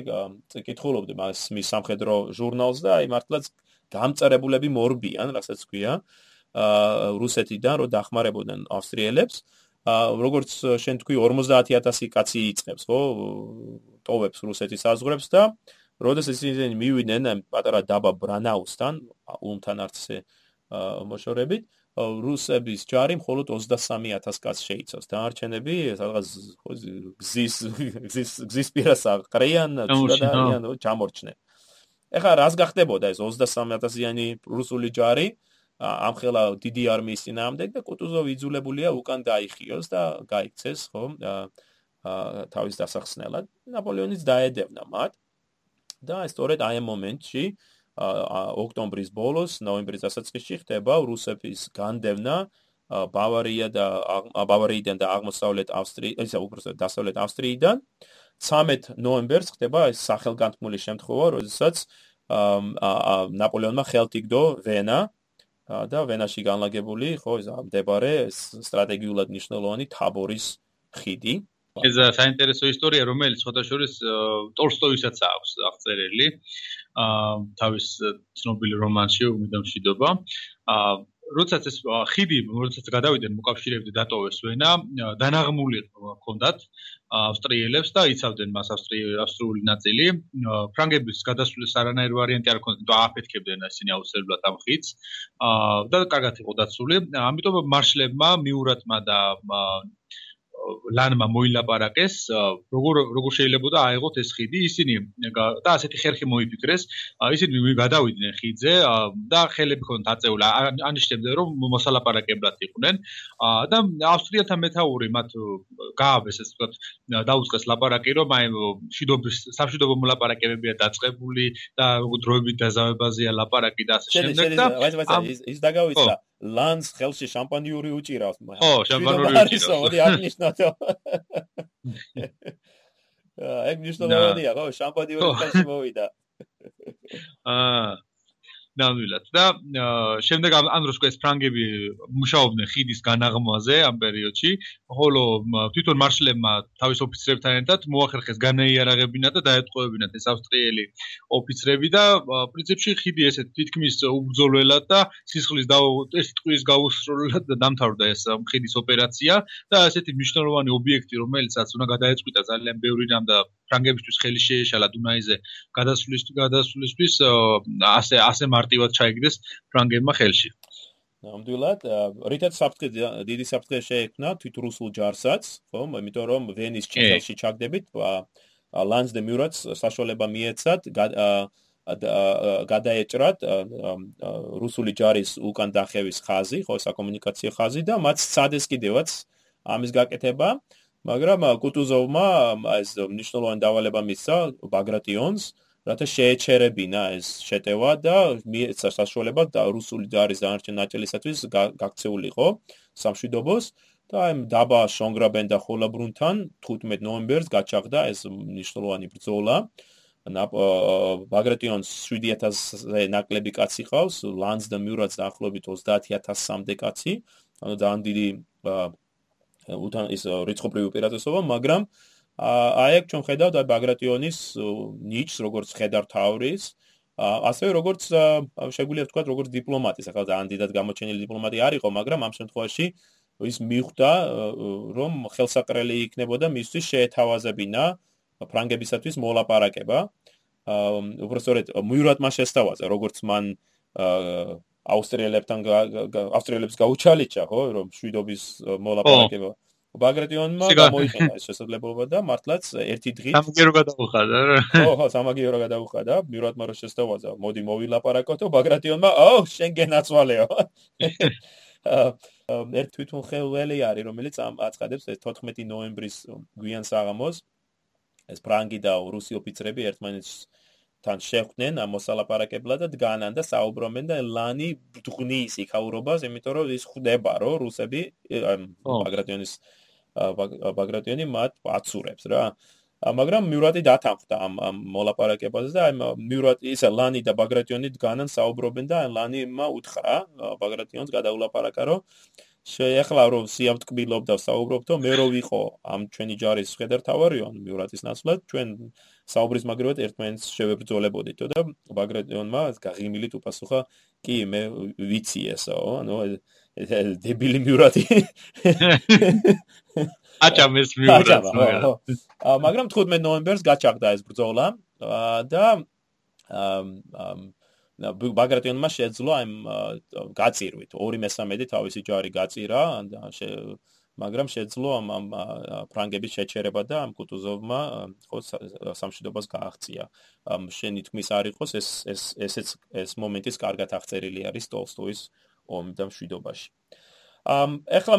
კითხულობდი მას მის სამხედრო ჟურნალს და აი მართლაც გამწერებულები მორბიან, რასაც ქვია, აა რუსეთიდან რო დახმარებოდნენ ავსტრიელებს. აა როგორც შენ თქვი 50000 კაცი იწებს, ხო? ტოვებს რუსეთის საზღვრებს და როდესაც ისინი მივიდნენ პატარა დაბა ბრანაუსთან, უმთან არცე აა მოშორებით, რუსების ჯარი მხოლოდ 23000 კაცს შეიცავს. დანარჩენები სადღაც გზის გზის გზის პირას აღყრიან, ჩუდადიან, ჩამორჩნენ. ეხლა რას გახდებოდა ეს 23000-იანი რუსული ჯარი? ამხელა დიდი არმიის ძინაამდე და კუტუზოვი იძულებულია უკან დაიხიოს და გაიქცეს, ხო? თავის დასახსნელად. ნაპოლეონიც დაედევნა მათ. და სწორედ აი ამ მომენტში ოქტომბრის ბოლოს, ნოემბრის დასაწყისში ხდება რუსების განდევნა ბავარია და ბავარიიდან და აღმოსავლეთ ავსტრია, ისე უბრალოდ დასავლეთ ავსტრიიდან. 13 ნოემბერს ხდება ეს სახელგანთმული შემთხვევა, როდესაც ნაპოლეონმა ხელთ იგდო ვენა და ვენაში განლაგებული, ხო, ეს მდებარე სტრატეგიულად მნიშვნელოვანი თაბორის ხიდი. ეს საინტერესო ისტორია, რომელიც ფოტოშორის ტოლსტოისაც აქვს აღწერილი. თავის ცნობილი რომანში უმიდამშვიდობა. აა როდესაც ეს ხიდი, როდესაც გადავიდნენ მოკავშირეები და დატოვეს ვენა, დანაღმული ჰქონდათ ავსტრიელებს და იცავდნენ მას ავსტრიული ნაწილი. ფრანგების გადასვლის არანაირი ვარიანტი არ ჰქონდათ, და აფეთქებდნენ ისინი აუცილებლად ამ ხიდს. აა და კარგად იყო დაცული. ამიტომ მარშლებმა, მიურატმა და ლანმა მოილაპარაკეს როგორ როგორ შეიძლება და აიღოთ ეს ხიდი ისინი და ასეთი ხერხი მოიფიქრეს ისინი გადავიდნენ ხიდზე და ხელები ქონდათ აწეული ანიშნებდნენ რომ მოსალაპარაკებლად იყვნენ. და ავსტრიათა მეტაური მათ გააბეს ეს თქვა დაუწყეს ლაპარაკი რომ აი შიდობის სამშვიდობო მოლაპარაკებებია დაწყებული და დროებით დაზავებაზეა ლაპარაკი და ასე შემდეგ და ის დაგავიწყდა ლანს ხელში შამპანიური უჭირავს ხო შამპანიური უჭირავს. მოდი აღნიშნოთ ეგ ნიშნავია ხო შამპანიური ხელში მოვიდა. აა ნამდვილად. და შემდეგ ამ დროს ეს ფრანგები მუშაობდნენ ხიდის განაღმაზე ამ პერიოდში. ხოლო თვითონ მარშლებმა თავის ოფიცრებთან ერთად მოახერხეს განეიარაღებინა და დაეთყოებინათ ეს ავსტრიელი ოფიცრები და პრინციპში ხიდი ესე თითქმის უბძოლველად და სისხლის და ეს ტყვის გაუსრულებლად დამთავრდა ეს ხიდის ოპერაცია და ესეთი მნიშვნელოვანი ობიექტი რომელიცაც უნდა გადაეწყვიტა ძალიან ბევრი რამ და ფრანგებისთვის ხელი შეეშალა დუნაიზე გადასვლის გადასვლისთვის ასე ასე მარტივად ჩაიგდეს ფრანგებმა ხელში. ნამდვილად, რითაც საფრთხე დიდი საფრთხე შეექმნა თვით რუსულ ჯარსაც, ხო, იმიტომ რომ ვენის ჩინელში ჩაგდებით, ლანს დე მიურაც საშუალება მიეცათ გადაეჭრათ რუსული ჯარის უკან დახევის ხაზი, ხო, საკომუნიკაციო ხაზი და მათ სადეს კიდევაც ამის გაკეთება, მაგრამ კუტუზოვმა ეს ნიშნულოვანი დავალება მისცა ბაგრატიონს, რათა შეეჩერებინა ეს შეტევა და მიეცა საშუალება და რუსული ჯარის დანარჩენ ნაწილისათვის გაქცეულიყო სამშვიდობოს და აი დაბა შონგრაბენ და ხოლაბრუნთან 15 ნოემბერს გაჩაღდა ეს ნიშნულოვანი ბრძოლა. ბაგრატიონს 7000-ზე ნაკლები კაცი ყავს, ლანს და მიურაც დაახლოებით 30000-მდე კაცი. ანუ ძალიან დიდი უთან ის რიცხობრივი უპირატესობა, მაგრამ აი აქ ჩვენ ხედავთ აი ბაგრატიონის ნიჩს, როგორც ხედარ თავრის, ასევე როგორც შეგვიძლია ვთქვა, როგორც დიპლომატი, ახლა ძალიან დიდად გამოჩენილი დიპლომატი არისო, მაგრამ ამ შემთხვევაში ის მიხვდა, რომ ხელსაყრელი იქნებოდა მისთვის შეეთავაზებინა ფრანგებისათვის მოლაპარაკება. უბრალოდ მიურატმა შესთავაზა როგორც მან აუსტრიელებთან აუსტრიელებს გაუჩალიჩა ხო რომ შვიდობის მოლაპარაკება ბაგრატიონმა გამოიყენა ეს შესაძლებლობა და მართლაც ერთი დღით სამაგიერო გადაუხადა რა. ხო ხო სამაგიერო გადაუხადა. მიურატმა რო შესთავაზა მოდი მოვილაპარაკოთ. ბაგრატიონმა ო შენ გენაცვალეო ერთ თვითონ ხელველი არის რომელიც აწყადებს ეს 14 ნოემბრის გვიან საღამოს. ეს ფრანგი და რუსი ოფიცრები ერთმანეთს თან შეხვდნენ მოსალაპარაკებლად და დგანან და საუბრობენ და ლანი ბდღნის იქაურობას, იმიტომ რომ ის ხვდება, რომ რუსები ბაგრატიონის ბაგრატიონი მათ აცურებს რა. მაგრამ მიურატი დათანხმდა ამ მოლაპარაკებაზე და აი მიურატი ისა ლანი და ბაგრატიონი დგანან საუბრობენ და ლანიმა უთხრა ბაგრატიონს გადაულაპარაკა რომ შეეხლა რომ სიამტკბილობდა საუბრობთო მე რო ვიყო ამ ჩვენი ჯარის შედერთავარიო ან მიურატის ნაცვლად ჩვენ საუბრის მაგრად ერთმანეთს შევებრძოლებოდითო და ბაგრატიონმა გაღიმილით უპასუხა კი მე ვიცი ესო ანუ დებილი მიურატი აჭა მეს მიურატს მაგრამ. 15 ნოემბერს გაჩაღდა ეს ბრძოლა და ამ ბაგრატიონმა შეძლო აი გაწირვით 2/3 თავისი ჯარი გაწირა მაგრამ შეძლო ამ ამ ფრანგების შეჩერება და ამ კუტუზოვმა ხო სამშვიდობას გააღწია. შენი თქმის არ იყოს ეს ეს ესეც ეს მომენტის კარგად აღწერილი არის ტოლსტოის ომი და მშვიდობაში. ამ ეხლა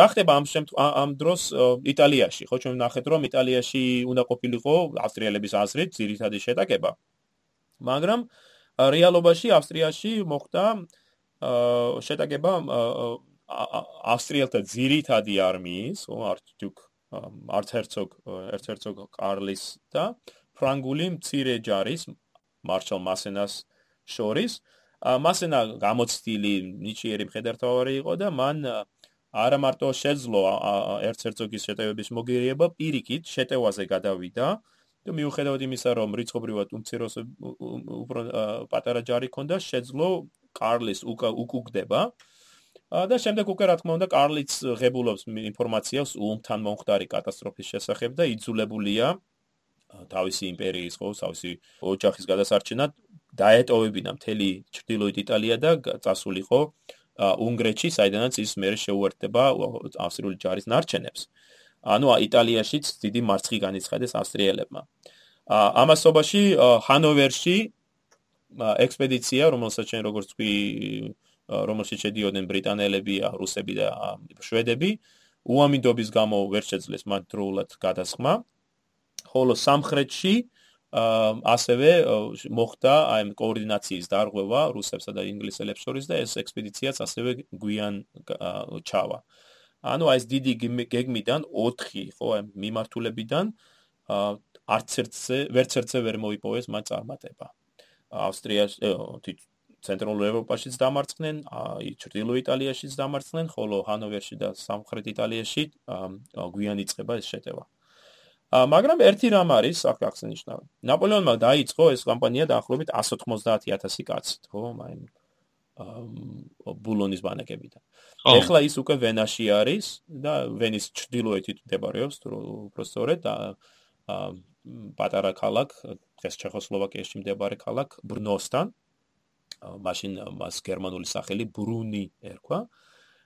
რა ხდება ამ ამ დროს იტალიაში ხო ჩვენ ნახეთ რომ იტალიაში უნდა ყოფილიყო ავსტრიელების აზრით ძირითადი შეტაკება. მაგრამ რეალობაში ავსტრიაში მოხდა შეტაკება ავსტრიელთა ძირითადი არმიის, არჩდუკ არცერცოგ ერცერცოგ კარლის და ფრანგული მცირე ჯარის მარშალ მასენას შორის. მასენა გამოცდილი ნიჭიერი მხედართმთავარი იყო და მან არა მარტო შეძლო ერცერცოგის შეტევების მოგერიება, პირიქით შეტევაზე გადავიდა და მიუხედავად იმისა, რომ რიცხობრივად უმცირეს უფრო პატარა ჯარი ქონდა, შეძლო კარლის უკუგდება და შემდეგ უკვე რა თქმა უნდა კარლიც ღებულობს ინფორმაციას უმთან მომხდარი კატასტროფის შესახებ და იძულებულია თავისი იმპერიის ხო, თავისი ოჯახის გადასარჩენად დაეტოვებინა მთელი ჩრდილოეთ იტალია და წასულიყო უნგრეთში, საიდანაც ის მეორე შეუერთდება ავსტრიული ჯარის ნარჩენებს. ანუ იტალიაშიც დიდი მარცხი განიცხადეს ავსტრიელებმა. ამასობაში ჰანოვერში ექსპედიცია, რომელსაც ჩვენ როგორც ვთქვი, რომელშიც შედიოდნენ ბრიტანელები, რუსები და შვედები, უამინდობის გამო ვერ შეძლეს მათ დროულად გადასხმა. ხოლო სამხრეთში ასევე მოხდა აი კოორდინაციის დარღვევა რუსებსა და ინგლისელებს შორის და ეს ექსპედიციაც ასევე გვიან ჩავა. ანუ აი ეს დიდი გეგმიდან 4 ხო აი მიმართულებიდან არც ერთზე ვერც ერთზე ვერ მოიპოვეს მათ წარმატება. ავსტრიაში ცენტრალურ ევროპაშიც დამარცხნენ, აი ჩრდილო იტალიაშიც დამარცხნენ, ხოლო ჰანოვერში და სამხრეთ იტალიაში გვიან იწყება ეს შეტევა. მაგრამ ერთი რამ არის, აქ აღსანიშნავი. ნაპოლეონმა დაიწყო ეს კამპანია დაახლოებით 190000 კაცით, ხო? აი ბულონის ბანაკებიდან. ეხლა ის უკვე ვენაში არის და ვენის ჩრდილოეთით მდებარეობს, სწორედ და პატარა ქალაქ, ეს ჩეხოსლოვაკიაში მდებარე ქალაქ ბრნოსთან. მაშინ მას გერმანული სახელი ბრუნი ერქვა.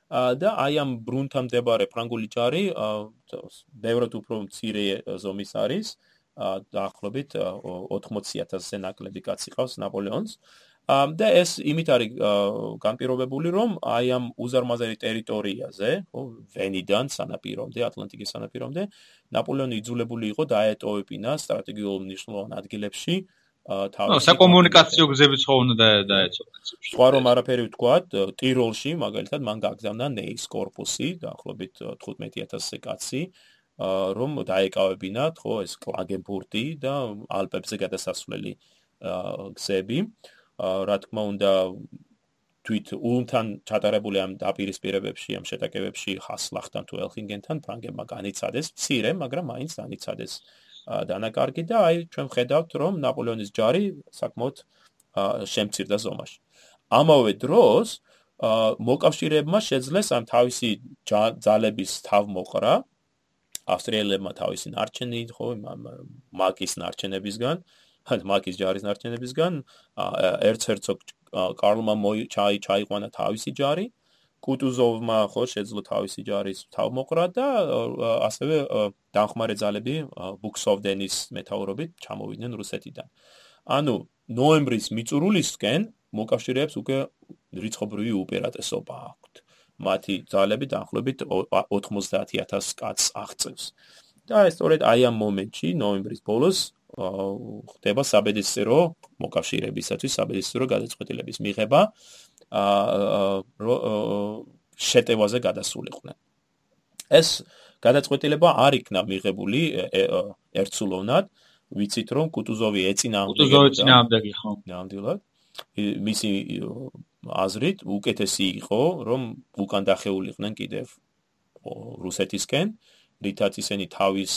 და აი ამ ბრუნთან მდებარე ფრანგული ჯარი ბევრად უფრო მცირე ზომის არის. დაახლოებით 80000-ზე ნაკლები კაცი ყავს ნაპოლეონს. და ეს იმით არის განპირობებული, რომ აი ამ უზარმაზარი ტერიტორიაზე, ხო, ვენიდან სანაპირომდე, ატლანტიკის სანაპირომდე, ნაპოლეონი იძულებული იყო დაეტოვებინა სტრატეგიულ მნიშვნელოვან ადგილებში თავი. ნუ საკომუნიკაციო გზები ხო უნდა დაეცო პრინციპში. სხვა რომ არაფერი ვთქვათ, ტიროლში მაგალითად მან გაგზავნა ნეის корпуსი, დაახლოებით 15000 კაცი. რომ დაეკავებინათ ხო ეს კლაგენბურტი და ალპებზე გადასასვლელი გზები. აა რა თქმა უნდა თვით ულმთან ჩატარებული ამ დაპირისპირებებში, ამ შეტაკებებში ხასლახთან თუ ელხინგენთან ფრანგებმა განიცადეს მცირე, მაგრამ მაინც განიცადეს დანაკარგი და აი ჩვენ ხედავთ რომ ნაპოლეონის ჯარი საკმაოდ შემცირდა ზომაში. ამავე დროს მოკავშირეებმა შეძლეს ამ თავისი ძალების თავმოყრა ავსტრიელებმა თავისი ნარჩენი ხო მაგის ნარჩენებისგან ან მაგის ჯარის ნარჩენებისგან ერცერცოგ კარლმა ჩაი ჩაიყვანა თავისი ჯარი კუტუზოვმა ხო შეძლო თავისი ჯარის თავმოყრა და ასევე დახმარე ძალები ბუქსოვდენის მეტაურობით ჩამოვიდნენ რუსეთიდან. ანუ ნოემბრის მიწურულისკენ მოკავშირეებს უკვე რიცხობრივი უპირატესობა აქვთ. მათი ძალები დაახლოებით 90000 კაცს აღწევს. და სწორედ აი ამ მომენტში ნოემბრის ბოლოს ხდება საბედისწერო მოკავშირეებისათვის საბედისწერო გადაწყვეტილების მიღება აა შეტევაზე გადასულიყვნენ. ეს გადაწყვეტილება არ იქნა მიღებული ერცულოვნად, ვიცით რომ კუტუზოვი ეცინა კუტუზოვი წინააღმდეგი ხო? ნამდვილად. მისი აზრით უკეთესი იყო რომ უკან დახეულიყვნენ კიდევ რუსეთისკენ, რითაც ისინი თავის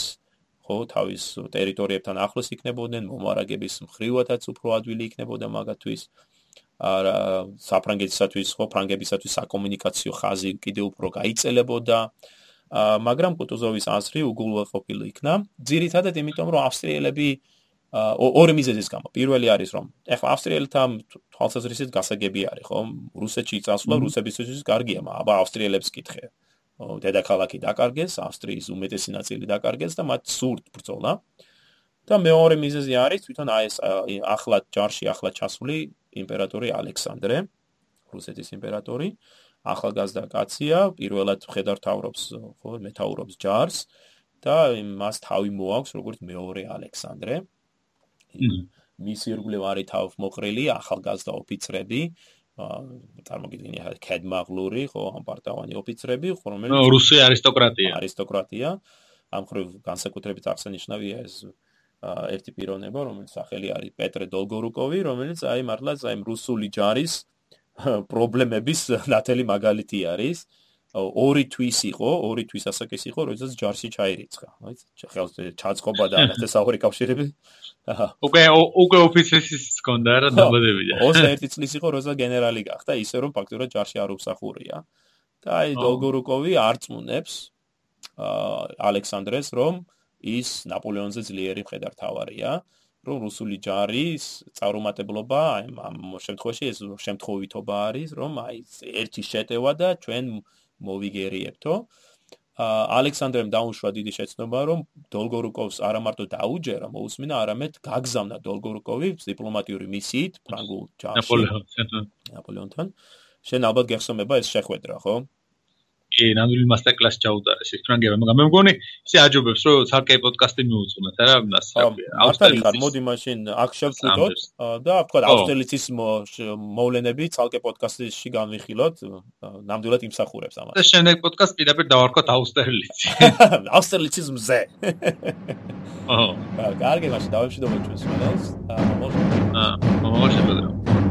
ხო თავის ტერიტორიებთან ახლოს იქნებოდნენ, მომარაგების მხრივათაც უფრო ადვილი იქნებოდა მაგათთვის. არა საფრანგეთისათვის ხო ფრანგებისათვის საკომუნიკაციო ხაზი კიდევ უფრო გაიწელებოდა. მაგრამ კუტუზოვის აზრი უგულვაყოფილი იქნა. ძირითადად იმიტომ რომ ავსტრიელები ორი მიზეზის გამო. პირველი არის რომ ეხლა ავსტრიელთა თვალსაზრისით გასაგები არის ხო? რუსეთში წასვლა რუსებისთვის კარგია აბა ავსტრიელებს კითხე დედაქალაქი დაკარგეს ავსტრიის უმეტესი ნაწილი დაკარგეს და მათ სურთ ბრძოლა. და მეორე მიზეზი არის თვითონ აი ეს ახლა ჯარში ახლა ჩასული იმპერატორი ალექსანდრე რუსეთის იმპერატორი. ახალგაზრდა კაცია პირველად ხედართავრობს ხო მეტაურობს ჯარს და მას თავი მოაქვს როგორც მეორე ალექსანდრე. მისი ირგვლივ არის თავმოყრილი ახალგაზრდა ოფიცრები წარმოგიდგენია კედმაღლური ხო ამ პარტავანი ოფიცრები რომელიც რუსი არისტოკრატია არისტოკრატია ამ ხრივ განსაკუთრებით აღსანიშნავია ეს ერთი პიროვნება, რომელიც სახელი არის პეტრე დოლგორუკოვი, რომელიც აი მართლაც აი რუსული ჯარის პრობლემების ნათელი მაგალითი არის. ორი თვის იყო, ორი თვის ასაკის იყო, როდესაც ჯარში ჩაირიცხა. აი, ხელს ჩაწყობა და ასე საური კავშირები. უკვე უკვე ოფიცრის ჰქონდა რა დაბადებია. 21 წლის იყო, როცა გენერალი გახდა, ისე რომ ფაქტურად ჯარში არ უსახურია. და აი დოლგორუკოვი არწმუნებს აა ალექსანდრეს რომ ის ნაპოლეონზე ძლიერი მხედართავარია, რომ რუსული ჯარის წარუმატებლობა აი ამ შემთხვევაში ეს შემთხვევითობა არის, რომ აი ერთი შეტევა და ჩვენ მოვიგერიებთო. ა ალექსანდრემ დაუშვა დიდი შეცდომა, რომ დოლგორუკოვს არა მარტო დაუჯერა, მოусმინა, არამედ გაგზავნა დოლგორუკოვი დიპლომატიური მისიით ფრანგულ ჯარში. ნაპოლეონთან. ნაპოლეონთან. შენ ალბათ გეხსოვნება ეს შეხვედრა, ხო? კი, ნამდვილი მასტერ კლასი ჩაუტარეს ის ფრანგებმა, მაგრამ მე მგონი ისე აჯობებს, რომ ცალკე პოდკასტი მიუძღვნათ, არა, მას. ავსტრალიის მოდი მაშინ აქ შევწყვიტოთ და ვთქვა ავსტრალიის მოვლენები ცალკე პოდკასტში განვიხილოთ, ნამდვილად იმსახურებს ამას. და შემდეგ პოდკასტ პირდაპირ დავარქოთ ავსტრალიის. ავსტრალიის მზე. ოჰ. კარგი, მაშინ დავემშვიდობოთ ჩვენს მოდელს. აა, მოშ. აა, მოშ.